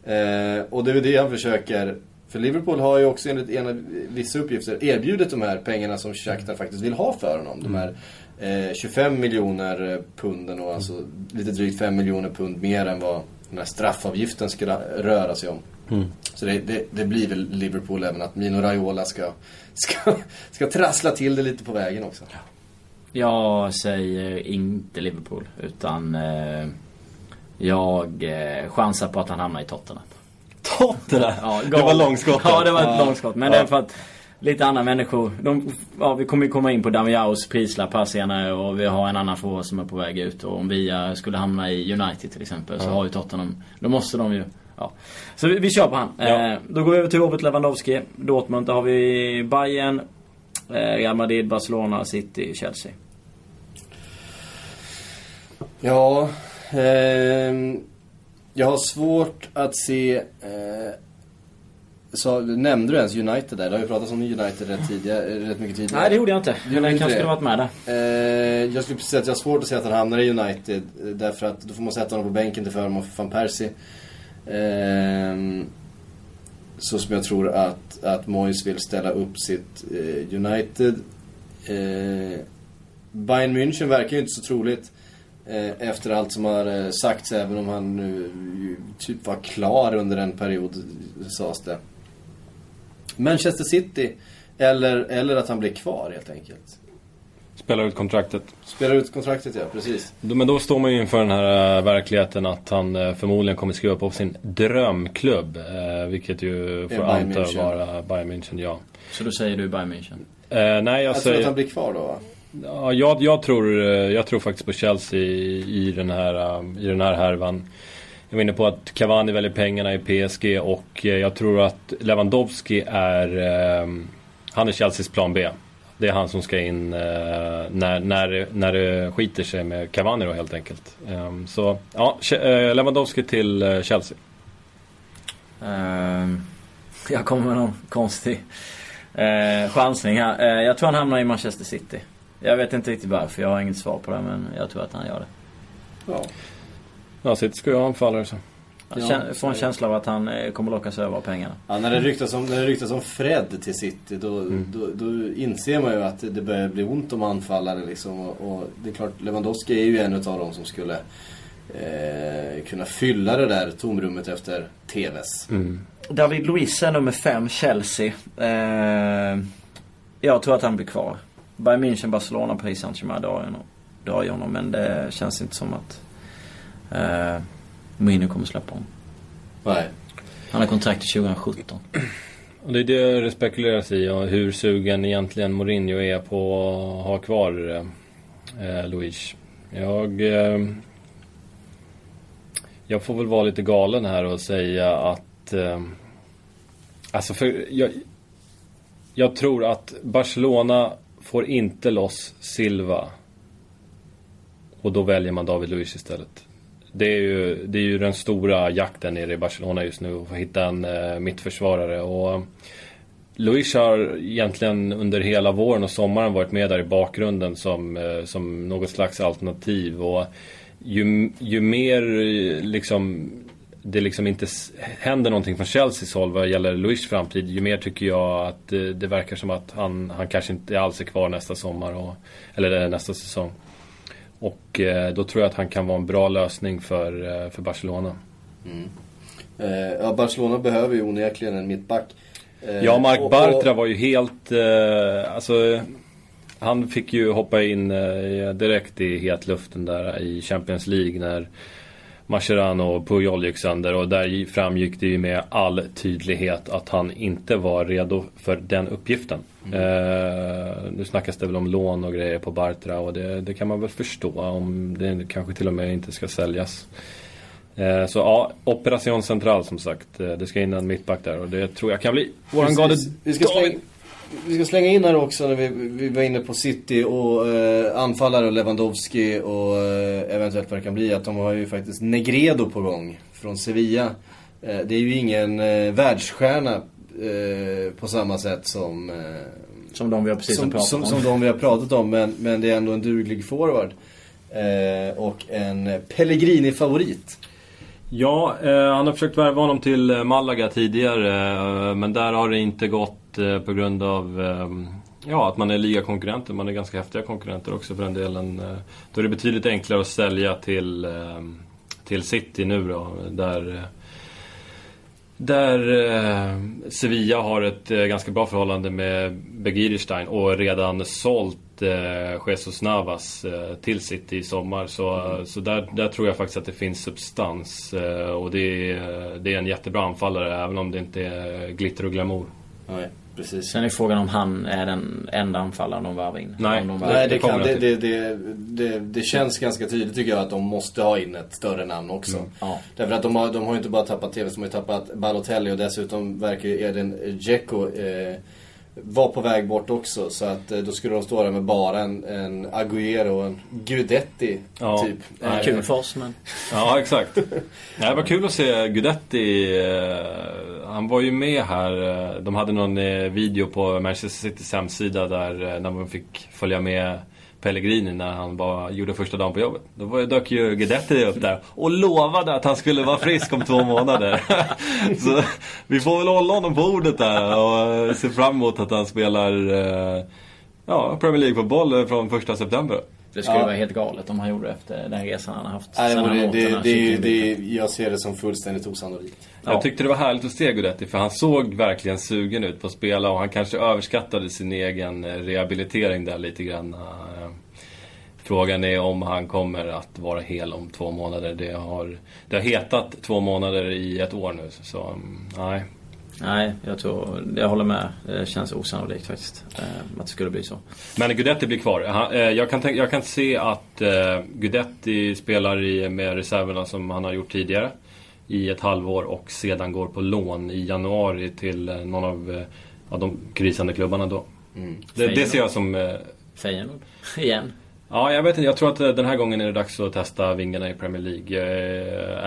Eh, och det är det han försöker. För Liverpool har ju också enligt ena, vissa uppgifter erbjudit de här pengarna som Shakhtar faktiskt vill ha för honom. De här eh, 25 miljoner punden och alltså lite drygt 5 miljoner pund mer än vad den här straffavgiften skulle röra sig om. Så det, det, det blir väl Liverpool även att Mino Raiola ska, ska, ska trassla till det lite på vägen också. Jag säger inte Liverpool. Utan eh, jag eh, chansar på att han hamnar i Tottenham. Tottenham! Ja, det var långskott. Ja, det var ett Ja. långskott. Men Ja. det är för att lite andra människor. De, ja, vi kommer ju komma in på Damiaos prislapp här senare och vi har en annan fråga som är på väg ut. Och om Via skulle hamna i United till exempel så har ju Tottenham, då måste de ju Ja. Så vi, vi kör på han. Ja. Eh, då går vi över till Robert Lewandowski. Dortmund, där har vi Bayern, eh, Real Madrid, Barcelona, City, Chelsea. Ja, ehm, jag har svårt att se... Eh, så, nämnde du ens United där? Det har ju pratats om United rätt, tidigare, rätt mycket tidigare. Nej, det gjorde jag inte. inte kanske skulle varit med där. Eh, jag skulle precis säga att jag har svårt att se att han hamnar i United. eh, Därför att då får man sätta honom på bänken till förmån för van Persie. Ehm, så som jag tror att, att Moyes vill ställa upp sitt eh, United. Eh, Bayern München verkar ju inte så troligt. Eh, efter allt som har eh, sagts, även om han nu typ var klar under en period, sades det. Manchester City. Eller, eller att han blir kvar helt enkelt. Spelar ut kontraktet. Spelar ut kontraktet ja, precis. Men då står man ju inför den här äh, verkligheten att han äh, förmodligen kommer skriva på sin drömklubb. Äh, vilket ju får anta München. vara Bayern München, ja. Så då säger du Bayern München. Äh, nej, jag, Jag tror säger... att han blir kvar då va? Ja, jag, jag, tror, eh, jag tror faktiskt på Chelsea i, i, den här, eh, i den här härvan. Jag var inne på att Cavani väljer pengarna i PSG och jag tror att Lewandowski är... Han är Chelseas plan B. Det är han som ska in när, när, när det skiter sig med Cavani då helt enkelt. Ehm, så ja, Lewandowski till Chelsea. Uh, (laughs) jag kommer med någon konstig chansning här. Jag tror han hamnar i Manchester City. Jag vet inte riktigt varför, jag har inget svar på det men jag tror att han gör det. Ja. Ja, City ska ju ha anfallare så. Jag får en känsla av att han eh, kommer lockas över av pengarna. Ja, när det ryktas om, när det ryktas om Fred till City då, mm. då, då, inser man ju att det börjar bli ont om anfallare liksom. Och, och det är klart, Lewandowski är ju en av dem som skulle eh, kunna fylla det där tomrummet efter TVs. Mm. David Luiz är nummer fem, Chelsea. Eh, jag tror att han blir kvar. Bayern München, Barcelona, Paris Saint-Germain drar ju honom. Men det känns inte som att eh, Mourinho kommer släppa honom. Nej. Han har kontrakt till 2017. Och det är det det spekuleras i, och hur sugen egentligen Mourinho är på att ha kvar eh, Luis. Jag... Eh, jag får väl vara lite galen här och säga att... Eh, alltså för jag, jag tror att Barcelona får inte loss Silva. Och då väljer man David Luiz istället. Det är ju, det är ju den stora jakten nere i Barcelona just nu, att hitta en eh, mittförsvarare. Och eh, Luis har egentligen under hela våren och sommaren varit med där i bakgrunden som, eh, som något slags alternativ. Och ju, ju mer eh, liksom det liksom inte händer någonting från Chelseas håll vad gäller Luis framtid. Ju mer tycker jag att det, det verkar som att han, han kanske inte alls är kvar nästa sommar. Och, eller nästa säsong. Och eh, då tror jag att han kan vara en bra lösning för, eh, för Barcelona. Mm. Eh, ja, Barcelona behöver ju onekligen en mittback. Ja, Mark och, Bartra var ju helt... Alltså, han fick ju hoppa in direkt i hetluften där i Champions League när Mascherano och Puyol gick sönder och där framgick det ju med all tydlighet att han inte var redo för den uppgiften. Mm. Eh, nu snackas det väl om lån och grejer på Bartra och det, det, kan man väl förstå om det kanske till och med inte ska säljas. Eh, så ja, Operation Central som sagt. Eh, det ska in en mittback där och det tror jag kan bli våran gade vi ska slänga in här också när vi, vi var inne på City och eh, anfallare och Lewandowski och eh, eventuellt vad det kan bli. Att de har ju faktiskt Negredo på gång från Sevilla. Eh, det är ju ingen eh, världsstjärna eh, på samma sätt som... Eh, som de vi har precis som, pratat som, om. Som de vi har pratat om, men, men det är ändå en duglig forward. Eh, och en Pellegrini-favorit. Ja, eh, han har försökt värva honom till Malaga tidigare. Eh, men där har det inte gått Eh, på grund av eh, ja, att man är ligakonkurrenter. Man är ganska häftiga konkurrenter också för den delen. Eh, då är det betydligt enklare att sälja till, till City nu då. Där där eh, Sevilla har ett eh, ganska bra förhållande med Begirstein och redan sålt eh, Jesus Navas eh, till City i sommar. Så, mm. så där, där tror jag faktiskt att det finns substans. Och det är, det är en jättebra anfallare även om det inte är glitter och glamour. Nej. Precis. Sen är frågan om han är den enda anfallaren de varvar in. Nej, de varvar. Nej det, kan, det, det, det, det, det, känns ganska tydligt tycker jag att de måste ha in ett större namn också. Mm. Ja. Därför att de har, de har inte bara tappat TV, de har ju tappat Balotelli och dessutom verkar ju Eden Dzeko eh, var på väg bort också. Så att eh, då skulle de stå där med bara en, en Agüero och en Gudetti. Ja. Typ. Ja, kul för oss men... Ja exakt. det var kul att se Gudetti. Eh, han var ju med här. De hade någon video på Manchester Citys hemsida där, där man fick följa med Pellegrini när han bara gjorde första dagen på jobbet. Då var, dök ju Guidetti upp där och lovade att han skulle vara frisk om två månader. (laughs) Så vi får väl hålla honom på ordet där och se fram emot att han spelar eh, ja, Premier League-fotboll från första september. Det skulle ja. vara helt galet om han gjorde efter den resan han har haft. Nej, det, det, det, det, jag ser det som fullständigt osannolikt. Ja. Jag tyckte det var härligt att se Guidetti för han såg verkligen sugen ut på att spela och han kanske överskattade sin egen rehabilitering där lite grann. Frågan är om han kommer att vara hel om två månader. Det har, det har hetat två månader i ett år nu. Så mm, nej. Nej, jag tror, jag håller med. Det känns osannolikt faktiskt. Eh, att det skulle bli så. Men Gudetti blir kvar. Eh, jag kan, jag kan se att eh, Gudetti spelar i, med reserverna som han har gjort tidigare. i ett halvår och sedan går på lån i januari till någon av ja, de krisande klubbarna då. Mm. Det, det ser jag som... Feyenoord. (laughs) Igen. Ja, jag vet inte. Jag tror att den här gången är det dags att testa vingarna i Premier League.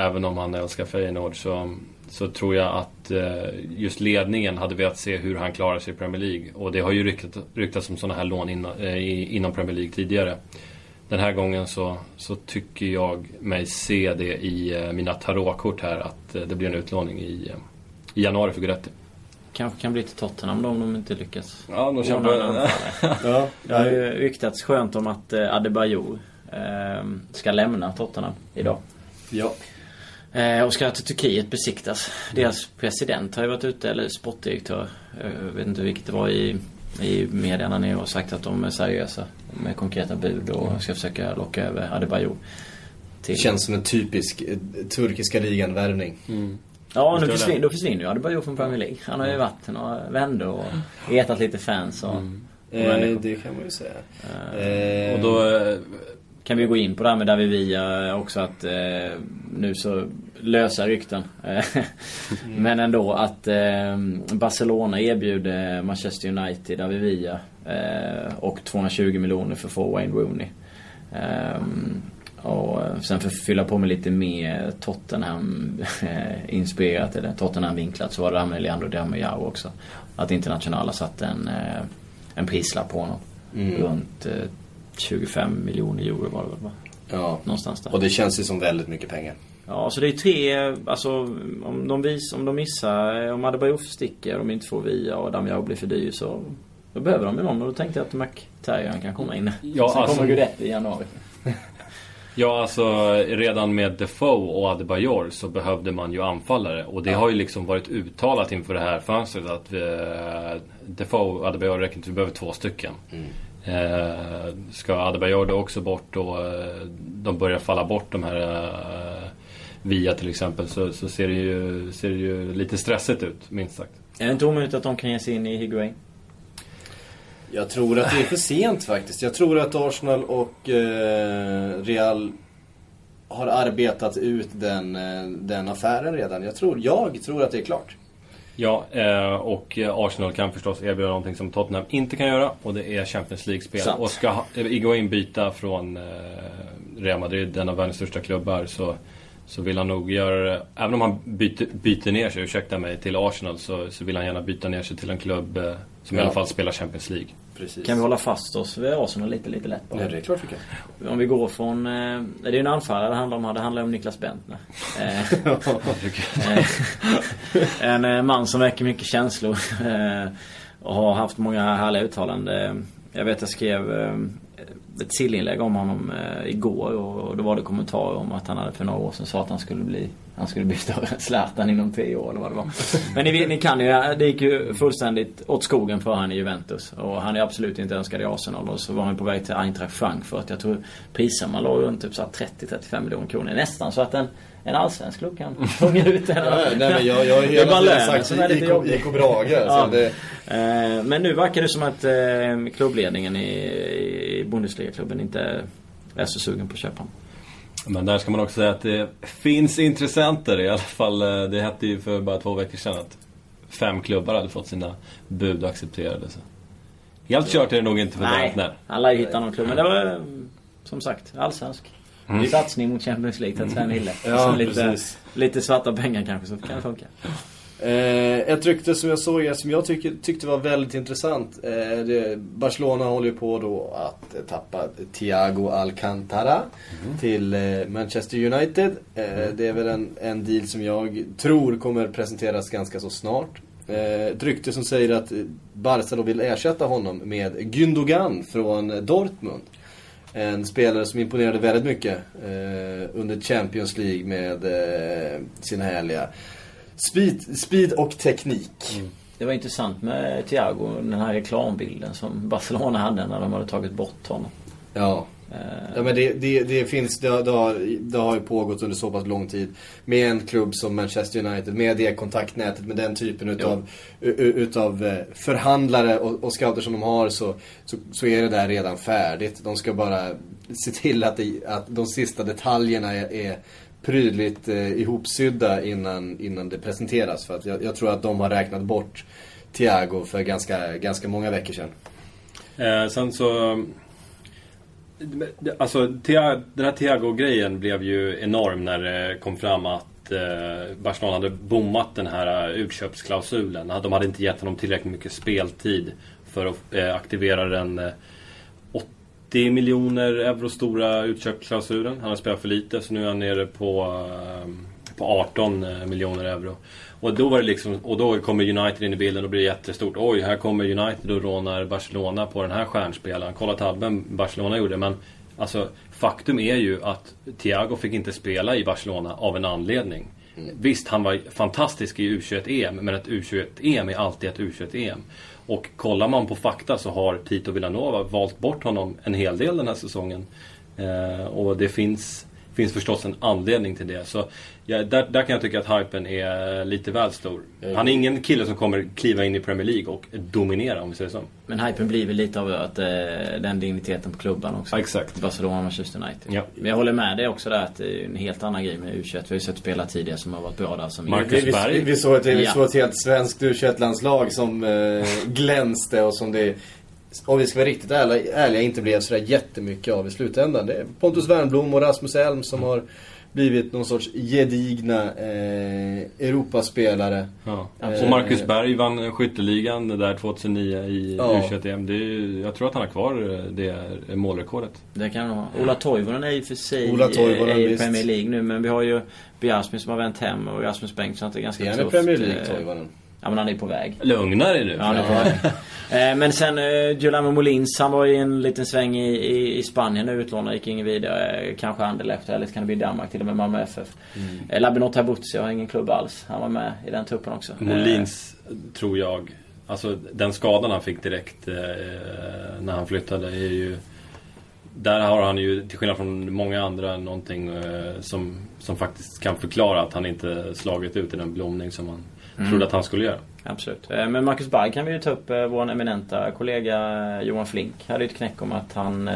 Även om han älskar Feyenoord så, så tror jag att eh, just ledningen hade velat se hur han klarar sig i Premier League. Och det har ju ryktat, ryktats om sådana här lån inna, eh, inom Premier League tidigare. Den här gången så, så tycker jag mig se det i eh, mina tarotkort här att eh, det blir en utlåning i, eh, i januari för Guidetti. Kanske kan bli till Tottenham då om de inte lyckas. Ja, de kämpar-. (laughs) Ja, Det har ju ryktats skönt om att eh, Adebayor eh, ska lämna Tottenham idag. ja. Eh, och ska till Turkiet besiktas. Deras president har ju varit ute, eller sportdirektör. eh, Jag vet inte vilket det var i, i medierna nu och sagt att de är seriösa med konkreta bud och ska försöka locka över Adebayor. Till... Det känns som en typisk eh, turkiska ligan-värvning. Ja, Visst nu försvinner, då försvinner ju Adebayor från Premier League. Han har ju varit några vändor och retat lite fans och, och Eh, det kan man ju säga. Eh, Eh, Och då... Kan vi gå in på det här med David Villa också att eh, nu så lösa rykten. Eh, (laughs) Men ändå att eh, Barcelona erbjuder Manchester United David Villa eh, och 220 miljoner för att få Wayne Rooney. Eh, och sen för att fylla på med lite mer Tottenham eh, inspirerat eller Tottenham vinklat så var det det här med Leandro Damiao också. Att Internationala satte en, eh, en prislapp på honom. Mm. Runt 25 miljoner euro var det väl va? ja. Någonstans där. Och det känns ju som väldigt mycket pengar. Ja, så det är tre, alltså om de, vis, om de missar, eh, om Adebayor sticker de inte får via och Damiao blir för dyr så då behöver de ju någon och då tänkte jag att McTarrion kan komma in. Ja, Sen alltså- kommer Guidetti i januari. (laughs) Ja, alltså redan med Defoe och Adebayor så behövde man ju anfallare. Och det har ju liksom varit uttalat inför det här fönstret att vi, Defoe och Adebayor räcker inte, vi behöver två stycken. Eh, ska Adebayor då också bort och eh, de börjar falla bort de här eh, Via till exempel så, så ser, det ju, ser det ju lite stressigt ut, minst sagt. Är det inte omöjligt att de kan ge sig in i Higuain? Jag tror att det är för sent faktiskt. Jag tror att Arsenal och eh, Real har arbetat ut den, eh, den affären redan. Jag tror, jag tror att det är klart. Ja, eh, och Arsenal kan förstås erbjuda någonting som Tottenham inte kan göra och det är Champions League-spel. Sant. Och ska ha- eh, Higuain byta från eh, Real Madrid, en av världens största klubbar, så, så vill han nog göra det. Även om han byter, byter ner sig, ursäkta mig, till Arsenal så, så vill han gärna byta ner sig till en klubb som i Ja. alla fall spelar Champions League. Precis. Kan vi hålla fast oss vid Arsenal lite, lite lätt bara? Ja, det är klart vi kan. Om vi går från... Eh, det är ju en anfallare det handlar om här. Det handlar om Niklas Bentner. Eh, (laughs) en eh, man som väcker mycket känslor. och har haft många härliga uttalanden. Jag vet jag skrev ett sillinlägg om honom igår och då var det kommentarer om att han hade för några år sedan sa att han skulle bli han skulle bli större än Zlatan inom tre år eller vad det var. Men ni, ni kan ju, det gick ju fullständigt åt skogen för han i Juventus. Och han är absolut inte önskad i Arsenal. Och så var han på väg till Eintracht Frankfurt. Jag tror priserna låg runt typ så här 30-35 miljoner kronor. Nästan så att en, en allsvensk klubb kan (laughs) punga ut den. Ja, nej, men jag, jag har hela bara tiden sagt som är lite IK. IK Brage. Ja. Det, Eh, Men nu verkar det som att eh, klubbledningen i, i Bundesliga-klubben inte är så sugen på att köpa honom. Men där ska man också säga att det finns intressenter i alla fall. eh, Det hette ju för bara två veckor sedan att fem klubbar hade fått sina bud accepterade. Så. Helt kört är det nog inte för Nej, lär ju hitta någon klubb. Men det var eh, som sagt allsvensk. Satsning mot Champions League, en hille. Mm. Ja, Så lite, lite svarta pengar kanske så kan det funka. Eh, ett rykte som jag såg, som jag tycker, tyckte var väldigt intressant. Eh, det, Barcelona håller ju på då att eh, tappa Thiago Alcantara till eh, Manchester United. Eh, det är väl en, en deal som jag tror kommer presenteras ganska så snart. Eh, ett rykte som säger att Barca då vill ersätta honom med Gündogan från Dortmund. En spelare som imponerade väldigt mycket under Champions League med sina härliga speed, speed och teknik. Det var intressant med Thiago, den här reklambilden som Barcelona hade när de hade tagit bort honom. Ja. Eh, Ja men det, det, det finns, det, det, har, det har ju pågått under så pass lång tid. Med en klubb som Manchester United, med det kontaktnätet, med den typen utav, utav eh, förhandlare och, och scouter som de har så, så, så är det där redan färdigt. De ska bara se till att, det, att de sista detaljerna är, är prydligt eh, ihopsydda innan, innan det presenteras. För att jag, jag tror att de har räknat bort Thiago för ganska, ganska många veckor sedan. Eh, sen så... Eh, alltså, den här Thiago-grejen blev ju enorm när det kom fram att eh, Barcelona hade bommat den här eh, utköpsklausulen. De hade inte gett honom tillräckligt mycket speltid för att eh, aktivera den eh, 80 miljoner euro stora utköpsklausulen. Han har spelat för lite så nu är han nere på, eh, på 18 eh, miljoner euro. Och då, var det liksom, och då kommer United in i bilden och blir jättestort. Oj, här kommer United och rånar Barcelona på den här stjärnspelaren. Kolla tabben Barcelona gjorde. Men alltså, faktum är ju att Thiago fick inte spela i Barcelona av en anledning. Mm. Visst, han var fantastisk i U21-EM, men ett U21-EM är alltid ett U21-EM. Och kollar man på fakta så har Tito Villanova valt bort honom en hel del den här säsongen. Eh, och det finns finns förstås en anledning till det. Så ja, där, där kan jag tycka att hypen är lite väl stor. Han är ingen kille som kommer kliva in i Premier League och dominera om vi säger så. Men hypen blir väl lite av att, eh, den digniteten på klubban också. Ja, exakt. Barcelona och Manchester United. Ja. Men jag håller med dig också där att det är en helt annan grej med U21. Vi har ju sett spelare tidigare som har varit bra där. Som Marcus vi, Berg. Vi, vi, såg ett, vi Ja. såg ett helt svenskt U21-landslag som eh, glänste och som det om vi ska vara riktigt ärliga, ärliga inte blev sådär jättemycket av i slutändan. Det är Pontus Wernbloom och Rasmus Elm som har blivit någon sorts gedigna eh, Europaspelare. Ja. Eh, Och Marcus Berg vann skytteligan där 2009 i Ja. U21-EM. Det är, ju- jag tror att han har kvar det målrekordet. Det kan nog Ola Toivonen är ju för sig Ola Toivonen, är i. Premier League nu. Men vi har ju Biasmi som har vänt hem och Rasmus Bengtsson. Det är ganska Är han i tufft. Premier League, Eh, Toivonen? Ja men han är ju på väg. Lugna dig nu. Ja, han är på väg. (laughs) Eh, Men sen uh, Giuliano Molins, han var i en liten sväng i, i, i Spanien nu utlånad, gick ingen vidare. Eh, Kanske Anderlecht eller kan det bli Danmark till och med Malmö FF. Mm. Eh, Labinot Tabuzi har ingen klubb alls. Han var med i den truppen också. Eh, Molins, tror jag, alltså den skadan han fick direkt eh, när han flyttade är ju... Där har han ju, till skillnad från många andra, någonting eh, som, som faktiskt kan förklara att han inte slagit ut i den blomning som han trodde att han skulle göra. Absolut. Eh, Men Marcus Berg kan vi ju ta upp. eh, Vår eminenta kollega eh, Johan Flink hade ju ett knäck om att han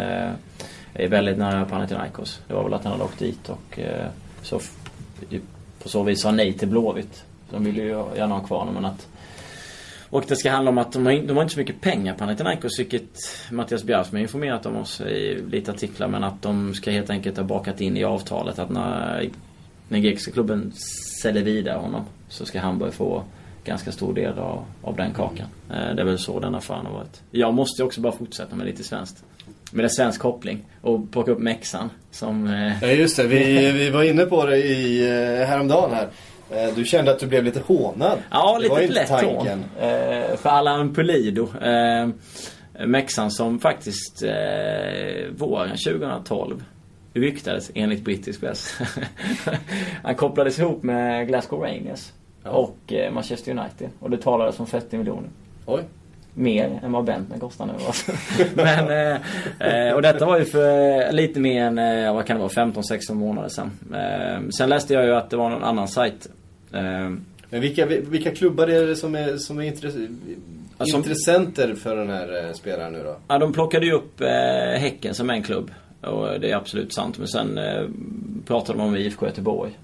är väldigt nära Panathinaikos. Det var väl att han hade åkt dit och så på så vis sa nej till Blåvitt. De ville ju gärna ha kvar honom men att och det ska handla om att de har, de har inte så mycket pengar Panathinaikos vilket Mattias Bjärsmyr har informerat om oss i lite artiklar men att de ska helt enkelt ha bakat in i avtalet att när den grekiska klubben säljer vidare honom så ska Hamburg få ganska stor del av, av den kakan. Eh, Det är väl så den affären har varit. Jag måste ju också bara fortsätta med lite svenskt. Med en svensk koppling. Och plocka upp Mexan som... eh, Ja just det, vi, (laughs) vi var inne på det i, eh, häromdagen här. Eh, Du kände att du blev lite hånad. Ja, det lite lätt hån. Eh, för Allan Pulido. Eh, Mexan som faktiskt eh, våren 2012 ryktades enligt brittisk press. (laughs) Han kopplades ihop med Glasgow Rangers Ja. och eh, Manchester United. Och det talades om 40 miljoner. Oj. Mer än vad Bentner kostar nu (laughs) alltså. Men, eh, eh, och detta var ju för lite mer än, eh, vad kan det vara, 15-16 månader sedan. Eh, sen läste jag ju att det var någon annan sajt. Eh, Men vilka, vilka klubbar är det som är, som är intress Alltså- intressenter för den här spelaren nu då? Ja, de plockade ju upp eh, Häcken som en klubb. Och eh, det är absolut sant. Men sen eh, pratade de om IFK Göteborg.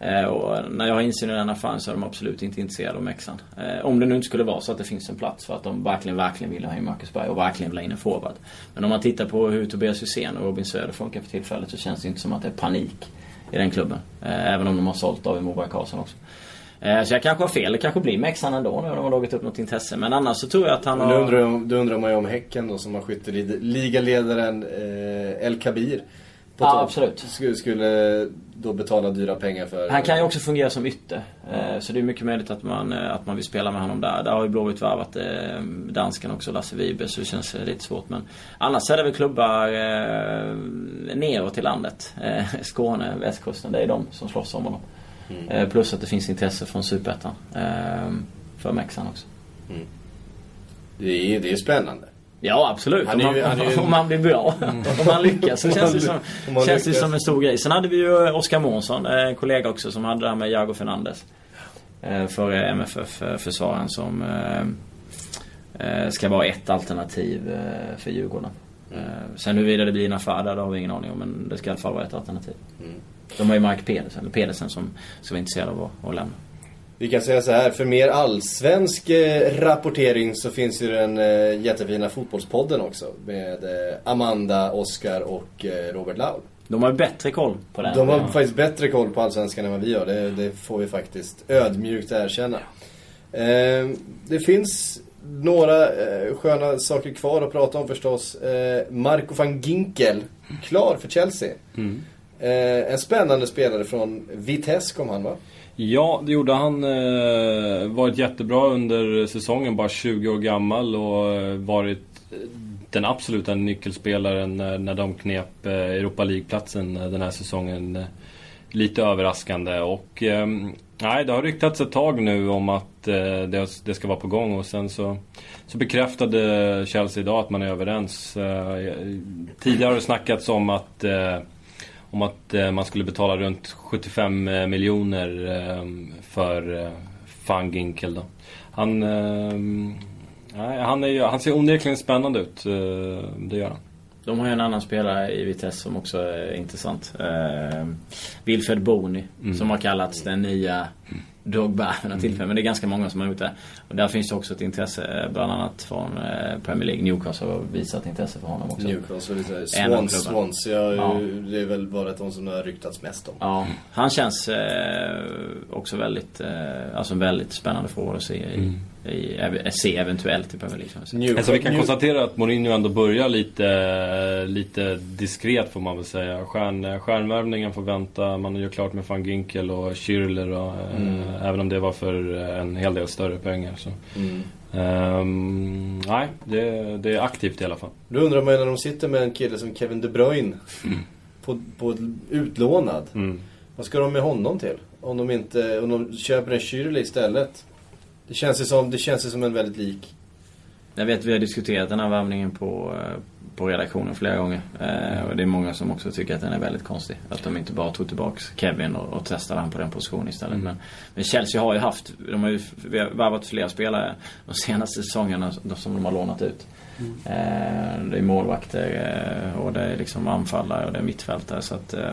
Eh, och eh, när jag har insyn i den affären så är de absolut inte intresserade av Mexan. Eh, om det nu inte skulle vara så att det finns en plats för att de verkligen, verkligen vill ha in Marcus Berg och verkligen vill ha in en forward. Men om man tittar på hur Tobias Hysén och Robin Söder funkar för tillfället så känns det inte som att det är panik i den klubben. Eh, även om de har sålt David Moberg Karlsson också. Eh, så jag kanske har fel. Det kanske blir Mexan ändå nu när de har dragit upp något intresse. Men annars så tror jag att han har... då, undrar, jag- då undrar man ju om Häcken då som har skytteligaledaren eh, El Kabir. på Ja, absolut. Skulle, skulle då betala dyra pengar för... Han kan ju också fungera som ytter. Eh, Så det är mycket möjligt att man, eh, att man vill spela med honom där. Där har ju Blåvitt värvat dansken också, Lasse Vibe, så det känns lite svårt. Men annars är det väl klubbar neråt i landet. (laughs) Skåne, västkusten, det är de som slåss om honom. Eh, plus att det finns intresse från Superettan. Eh, för Mexan också. Det är, det är spännande. Ja absolut. Han Om är ju- man, han är (laughs) om man blir bra. (laughs) om man lyckas så Om känns det som, om känns det lyckas. som en stor grej. Sen hade vi ju Oskar Månsson, eh, en kollega också, som hade det här med Jago Fernandes. Eh, Före MFF-försvararen som ska vara ett alternativ för Djurgården. Mm. Sen huruvida det blir en affär där, det har vi ingen aning om. Men det ska i alla fall vara ett alternativ. Mm. De har ju Mark Pedersen, eller Pedersen som ska vara intresserad av att, att lämna. Vi kan säga så här, för mer allsvensk eh, rapportering så finns ju den eh, jättefina Fotbollspodden också. Med eh, Amanda, Oskar och Robert Laul. De har ju bättre koll på det. De har faktiskt bättre koll på allsvenskan än vad vi gör. Det, det får vi faktiskt ödmjukt erkänna. Det finns några sköna saker kvar att prata om förstås. Marco van Ginkel, klar för Chelsea. Mm. Eh, en spännande spelare från Vitesse kom han va? Ja, det gjorde han. Eh, varit jättebra under säsongen, bara 20 år gammal och eh, varit eh, den absoluta nyckelspelaren när, när de knep eh, Europa League-platsen eh, den här säsongen. Lite överraskande och eh, nej, det har ryktats ett tag nu om att eh, det, det ska vara på gång och sen så, så bekräftade Chelsea idag att man är överens. Eh, tidigare har det snackats om att eh, om att eh, man skulle betala runt 75 eh, miljoner eh, för Van Ginkel då. Han, nej, han, är, han ser onekligen spännande ut. Det gör han. De har ju en annan spelare i Vitesse som också är intressant. Eh, Wilfred Boni. Som har kallats den nya Drogba vid något tillfälle. Men det är ganska många som har gjort det. Och där finns det också ett intresse eh, bland annat från eh, Premier League. Newcastle har visat intresse för honom också. Newcastle, av Swans, klubbarna. Swans. Ja. Det är väl bara de som det har ryktats mest om. Ja, han känns eh, också väldigt, eh, alltså en väldigt spännande fråga att se i, ev- se eventuellt i Premier League. Alltså vi kan New- konstatera att Mourinho ändå börjar lite, lite diskret får man väl säga. Stjärn, stjärnvärvningen får vänta. Man gör klart med van Ginkel och Schürrle och, eh, Även om det var för en hel del större pengar. Så. Mm. Ehm, nej, det, det är aktivt i alla fall. Då undrar man ju när de sitter med en kille som Kevin De Bruyne. På, på utlånad. Mm. Vad ska de med honom till? Om de inte, om de köper en Schürrle istället. Det känns ju som, det känns som en väldigt lik. Jag vet vi har diskuterat den här värvningen på, eh, på redaktionen flera gånger. Eh, och det är många som också tycker att den är väldigt konstig. Att de inte bara tog tillbaks Kevin och, och testade han på den positionen istället. Mm. Men, men Chelsea har ju haft, de har ju värvat flera spelare de senaste säsongerna som de har lånat ut. Eh, det är målvakter eh, och det är liksom anfallare och det är mittfältare. Så att, eh,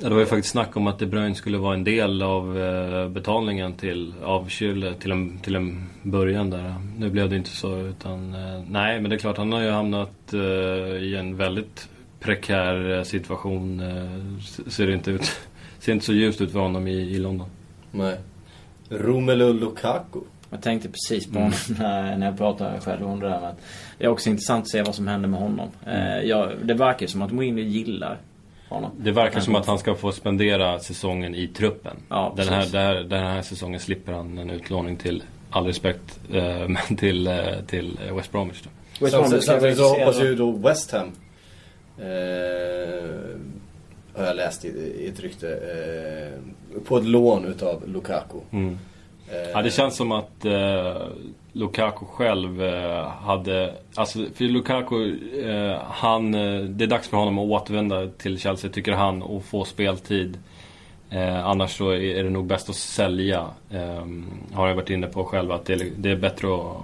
Ja, det var ju faktiskt snack om att De Bruyne skulle vara en del av eh, betalningen till, av Schürrle till en, till en början där. Nu blev det inte så utan, eh, nej men det är klart han har ju hamnat eh, i en väldigt prekär situation. Ser inte ut, (laughs) ser inte så ljust ut för honom i, i London. Nej. Romelu Lukaku. Jag tänkte precis på honom (laughs) när, när jag pratade själv om det där att Det är också intressant att se vad som händer med honom. Eh, jag, det verkar ju som att Mourinho gillar honom. Det verkar som att han ska få spendera säsongen i truppen. Ja, den, här, där, den här säsongen slipper han en utlåning till, all respekt, eh, (laughs) men till, eh, till West Bromwich då. West Bromwich Samtidigt, så hoppas ju då West Ham. Eh, har jag läst i, i ett rykte. Eh, på ett lån utav Lukaku. Mm. Eh, Ja, det känns som att eh, Lukaku själv eh, hade... Alltså, för Lukaku, eh, han... Eh, det är dags för honom att återvända till Chelsea, tycker han, och få speltid. Annars så är det nog bäst att sälja. Eh, har jag varit inne på själv, att det är, bättre att,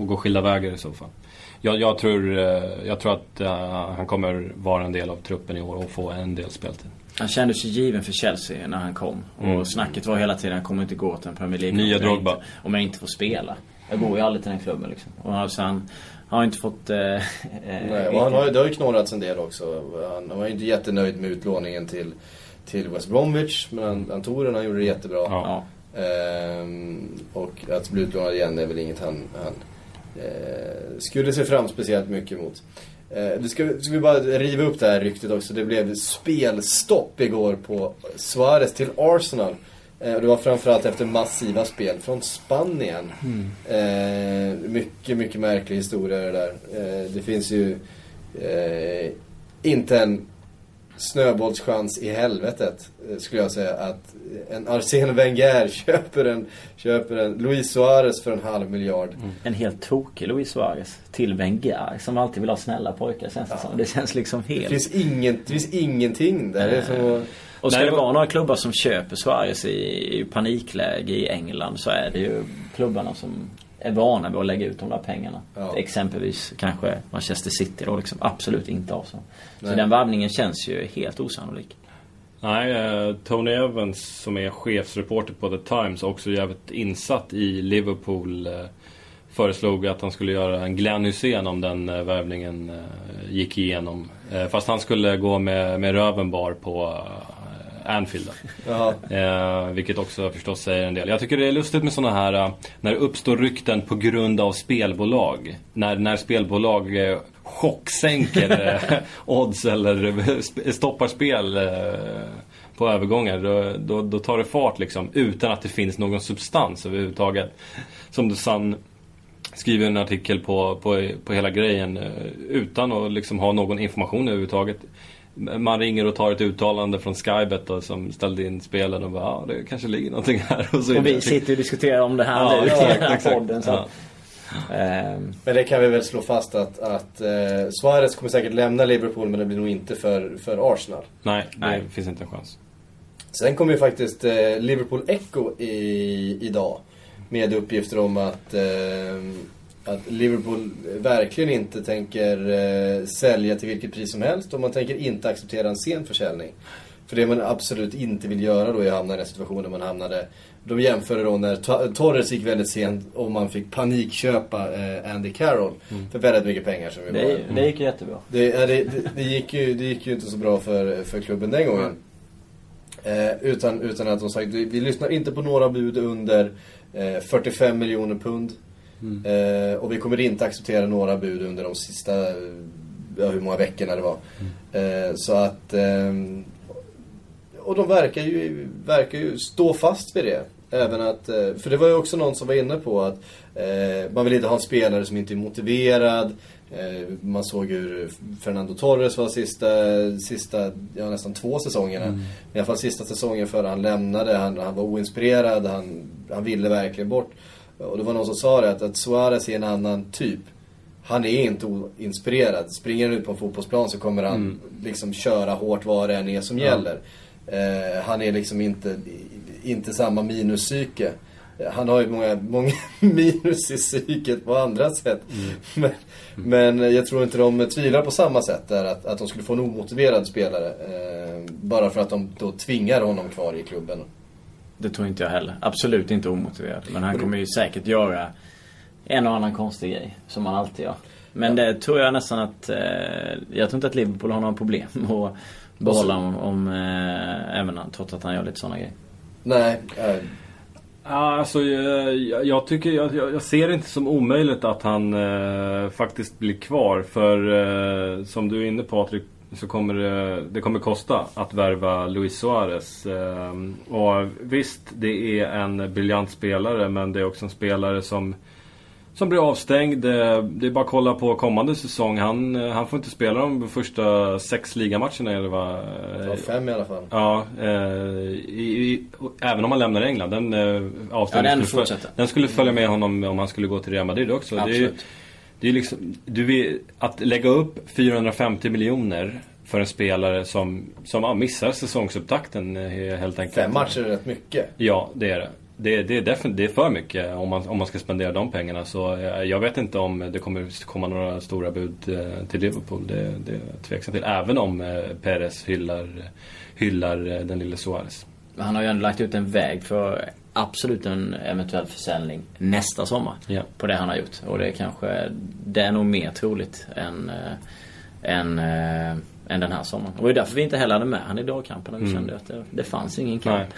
att gå skilda vägar i så fall. Jag, jag, tror, jag tror att han kommer vara en del av truppen i år och få en del speltid. Han kändes ju given för Chelsea när han kom. Mm. Och snacket var hela tiden han kommer inte gå till en Premier League Nya Drogba. inte, Om jag inte får spela. Jag går ju aldrig till den klubben liksom. Och alltså han har inte fått... Eh, eh, Nej, och han har, ju- det har ju knorrats en del också. Han, var ju inte jättenöjd med utlåningen till, till West Bromwich. Men han, han tog den, han gjorde det jättebra. Ja. Ehm, och att bli utlånad igen är väl inget han, han eh, skulle se fram speciellt mycket mot. Eh, ska, ska vi bara riva upp det här ryktet också. Det blev spelstopp igår på Suarez till Arsenal. Eh, det var framförallt efter massiva spel från Spanien. Eh, mycket, mycket märklig historia det där. Eh, det finns ju eh, inte en snöbollschans i helvetet, eh, skulle jag säga, att en Arsene Wenger (laughs) köper en, köper en Luis Suarez för en halv miljard. En helt tokig Luis Suarez till Wenger som alltid vill ha snälla pojkar känns det som. Det känns liksom Det helt... finns, ingen, det finns ingenting där. Det är som att, Och ska Nej, det det var- vara några klubbar som köper Suarez i, i panikläge i England så är det ju klubbarna som är vana vid att lägga ut de där pengarna. Ja. Exempelvis kanske Manchester City då liksom absolut inte av så. Den värvningen känns ju helt osannolik. Nej, eh, Tony Evans som är chefsreporter på The Times också jävligt insatt i Liverpool. eh, Föreslog att han skulle göra en Glenn Hysén om den eh, värvningen gick igenom. Fast han skulle gå med, med röven bar på Anfield. då. (laughs) Jaha. Eh, vilket också förstås säger en del. Jag tycker det är lustigt med sådana här, eh, när det uppstår rykten på grund av spelbolag. När, när spelbolag eh, chocksänker (laughs) eh, odds eller sp- stoppar spel eh, på övergångar. Då, då, då tar det fart liksom utan att det finns någon substans överhuvudtaget. Som The Sun skriver en artikel på, på, på hela grejen eh, utan att liksom ha någon information överhuvudtaget. Man ringer och tar ett uttalande från Skybet då, som ställde in spelen och bara ja, det kanske ligger någonting här. Och, så Och vi sitter och diskuterar om det här Ja, nu i exakt, den här exakt. podden. Så. Ja. Ehm, Men det kan vi väl slå fast att, att eh, Suarez kommer säkert lämna Liverpool men det blir nog inte för, för Arsenal. Nej, det Nej. finns inte en chans. Sen kom ju faktiskt eh, Liverpool Echo i, idag. Med uppgifter om att, eh, att Liverpool verkligen inte tänker eh, sälja till vilket pris som helst och man tänker inte acceptera en sen försäljning. För det man absolut inte vill göra då är att hamna i den situationen man hamnade. De jämförde då när To- Torres gick väldigt sent och man fick panikköpa eh, Andy Carroll för väldigt mycket pengar. Som vi det, det gick ju jättebra. Det, det, det, det, gick ju, det gick ju inte så bra för, för klubben den gången. Eh, utan, utan att de sagt, vi, vi lyssnar inte på några bud under eh, 45 miljoner pund. Eh, och vi kommer inte acceptera några bud under de sista, eh, ja, hur många veckorna det var. Eh, så att, ehm, och de verkar ju, verkar ju stå fast vid det. Även att, eh, för det var ju också någon som var inne på att eh, man vill inte ha en spelare som inte är motiverad. Eh, man såg hur Fernando Torres var sista, sista ja, nästan två säsongerna. I alla fall sista säsongen före han lämnade. Han, han var oinspirerad, han, han ville verkligen bort. Och det var någon som sa det, att, att Suarez är en annan typ. Han är inte oinspirerad. Springer han ut på en fotbollsplan så kommer han liksom köra hårt vad det än är som gäller. Eh, han är liksom inte, inte samma minuspsyke. Eh, Han har ju många, många (laughs) minus i psyket på andra sätt. Men, men jag tror inte de tvivlar på samma sätt där att, att de skulle få en omotiverad spelare. Eh, bara för att de då tvingar honom kvar i klubben. Det tror inte jag heller. Absolut inte omotiverad. Men han kommer ju säkert göra en och annan konstig grej. Som han alltid gör. Men det tror jag nästan att... Eh, jag tror inte att Liverpool har några problem med (laughs) att behålla honom om, eh, även han- trots att han gör lite sådana grejer. Nej, eh, Ja, alltså, jag, jag, jag tycker, jag, jag jag ser det inte som omöjligt att han eh, faktiskt blir kvar. För eh, som du är inne på Patrik, så kommer det, det kommer kosta att värva Luis Suarez. Eh, och visst, det är en briljant spelare men det är också en spelare som som blir avstängd. Eh, Det är bara att kolla på kommande säsong. Han, eh, han får inte spela de första sex ligamatcherna eller vad? var fem i alla fall. Ja, eh, i, även om han lämnar England. Den eh, Ja, den skulle, följa, den skulle följa med honom om han skulle gå till Real Madrid också. Det är, Absolut. Det är liksom, du vill, att lägga upp 450 miljoner för en spelare som, som ja, missar säsongsupptakten eh, helt enkelt. Fem matcher är rätt mycket. Ja, det är det. Det, det, är definitivt, det är för mycket om man, om man ska spendera de pengarna. Så eh, jag vet inte om det kommer komma några stora bud eh, till Liverpool. Det, det är jag tveksam till. Även om Perez hyllar, hyllar den lille Suarez. Han har ju ändå lagt ut en väg för absolut en eventuell försäljning nästa sommar. Ja. På det han har gjort. Och det är kanske, det är nog mer troligt än, äh, än, äh, än den här sommaren. Och det är därför vi inte heller hade med han i dagkampen. Vi kände att det, det fanns ingen kamp. Nej.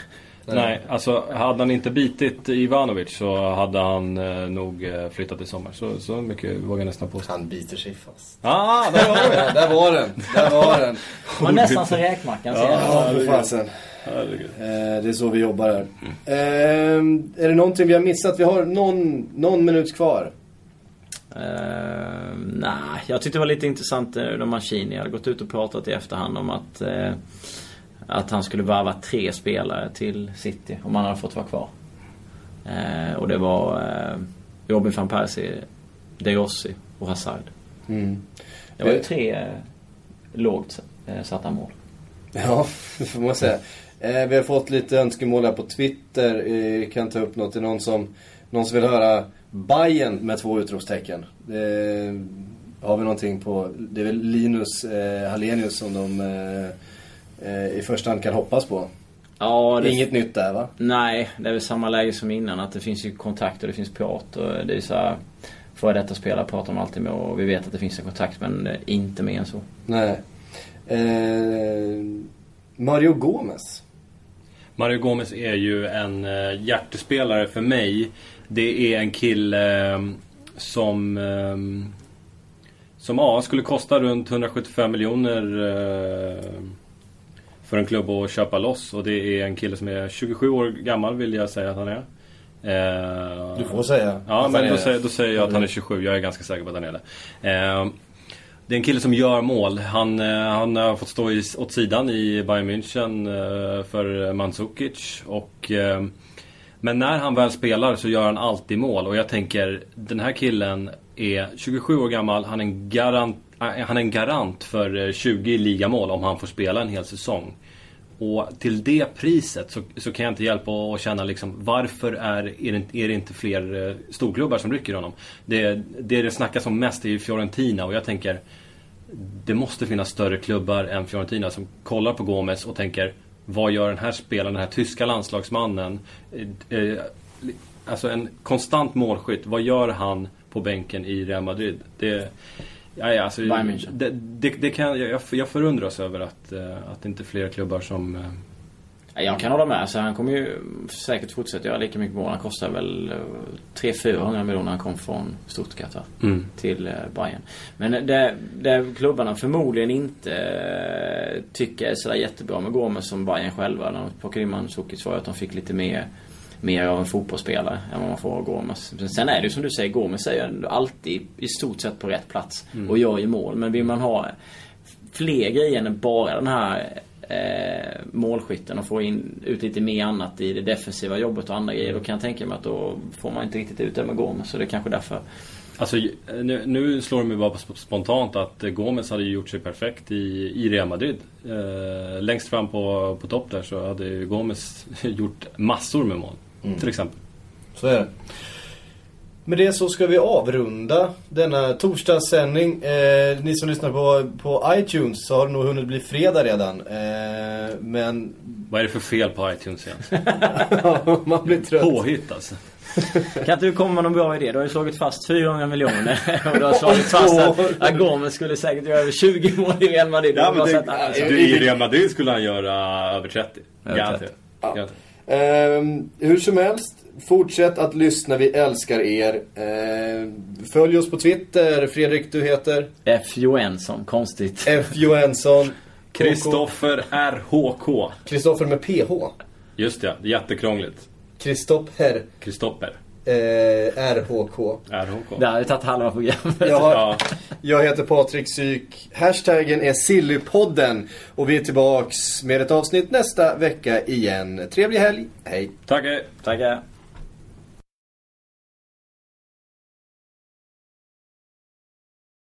Nej, alltså hade han inte bitit Ivanovic så hade han eh, nog eh, flyttat i sommar. Så, så mycket vågar jag nästan påstå. Han biter sig fast. Ah, där vi Ja, (laughs) där var den. Där var den. (laughs) Och nästan så räkmackan. Ja, för fasen. Herregud. Eh, det är så vi jobbar här. Eh, är det någonting vi har missat? Vi har någon, någon minut kvar. Uh, nej, jag tyckte det var lite intressant uh, när Mancini hade gått ut och pratat i efterhand om att, eh, att han skulle varva tre spelare till City om han hade fått vara kvar. Eh, och det var eh, Robin van Persie, De Rossi och Hazard. Det var ju tre eh, lågt eh, satta mål. Ja, det (laughs) får man säga. Eh, vi har fått lite önskemål här på Twitter. Eh, kan ta upp något. Det är någon som, någon som vill höra Bayern med två utropstecken. Det, har vi någonting på, det är väl Linus eh, Hallenius som de eh, eh, i första hand kan hoppas på. Ja, det... Inget nytt där va? Nej, det är väl samma läge som innan. Att det finns ju kontakt och det finns prat. Och det är så här, Före detta spelare pratar de alltid med och vi vet att det finns en kontakt men inte mer än så. Nej. Eh, Mario Gomez. Mario Gomez är ju en eh, hjärtespelare för mig. Det är en kille eh, som... Eh, som ja, skulle kosta runt 175 miljoner för en klubb att köpa loss. Och det är en kille som är 27 år gammal vill jag säga att han är. Du får säga. Ja, men då säger, då säger, jag att han är 27. Jag är ganska säker på att han är det. Det är en kille som gör mål. Han, eh, han har fått stå i, åt sidan i Bayern München eh, för Mandzukic. Och, eh, men när han väl spelar så gör han alltid mål. Och jag tänker, den här killen är 27 år gammal. Han är en garant, han är en garant för 20 ligamål om han får spela en hel säsong. Och till det priset så, så kan jag inte hjälpa att känna liksom varför är, är, det, är det inte fler eh, storklubbar som rycker honom? Det, det det snackas om mest är ju Fiorentina och jag tänker det måste finnas större klubbar än Fiorentina som kollar på Gomes och tänker vad gör den här spelaren, den här tyska landslagsmannen? Eh, eh, alltså en konstant målskytt, vad gör han på bänken i Real Madrid? Det, ja, alltså, det, det, det, kan, jag, jag förundras över att, eh, att inte fler klubbar som eh, jag kan hålla med. Alltså, han kommer ju säkert fortsätta göra lika mycket mål. Han kostar väl 300-400 miljoner när han kom från Stuttgart mm. till eh, Bayern. Men det, det klubbarna förmodligen inte eh, tycker är sådär jättebra med Gomes som Bayern själva. När de plockade in Mandzukic var att de fick lite mer mer av en fotbollsspelare än vad man får av Gomes. Sen är det ju som du säger, Gomes är ju alltid i stort sett på rätt plats mm. och gör ju mål. Men vill man ha fler grejer än bara den här eh, målskytten och få in, ut lite mer annat i det defensiva jobbet och andra grejer. Då kan jag tänka mig att då får man inte riktigt ut det med Gomes. Så det är kanske därför. Alltså nu, nu slår det mig bara spontant att Gomes hade gjort sig perfekt i, i Real Madrid. Eh, längst fram på, på topp där så hade Gomes (laughs) gjort massor med mål. Mm. Till exempel. Så är det. Med det så ska vi avrunda denna torsdagssändning. Eh, ni som lyssnar på, på iTunes så har det nog hunnit bli fredag redan. Eh, men... Vad är det för fel på iTunes igen? (laughs) man blir trött. Påhitt alltså. Kan inte du komma med någon bra idé? Du har ju slagit fast 400 miljoner. (laughs) och du har slagit fast att Agomes skulle säkert göra över 20 mål i Real Madrid. Ja, men det, du, I Real Madrid skulle han göra över 30. Garanterat. Ja. Uh, hur som helst, fortsätt att lyssna, vi älskar er. Uh, följ oss på Twitter, Fredrik du heter? F. Johansson, konstigt. F. Johansson. Kristoffer RHK. Kristoffer med PH. Just det, jättekrångligt. Kristopper. Kristopper. Eh, RHK. RHK. Det har tagit halva programmet. Jag, har, jag heter Patrik Syk. Hashtaggen är Sillypodden. Och vi är tillbaks med ett avsnitt nästa vecka igen. Trevlig helg. Hej. Tackar. Tackar.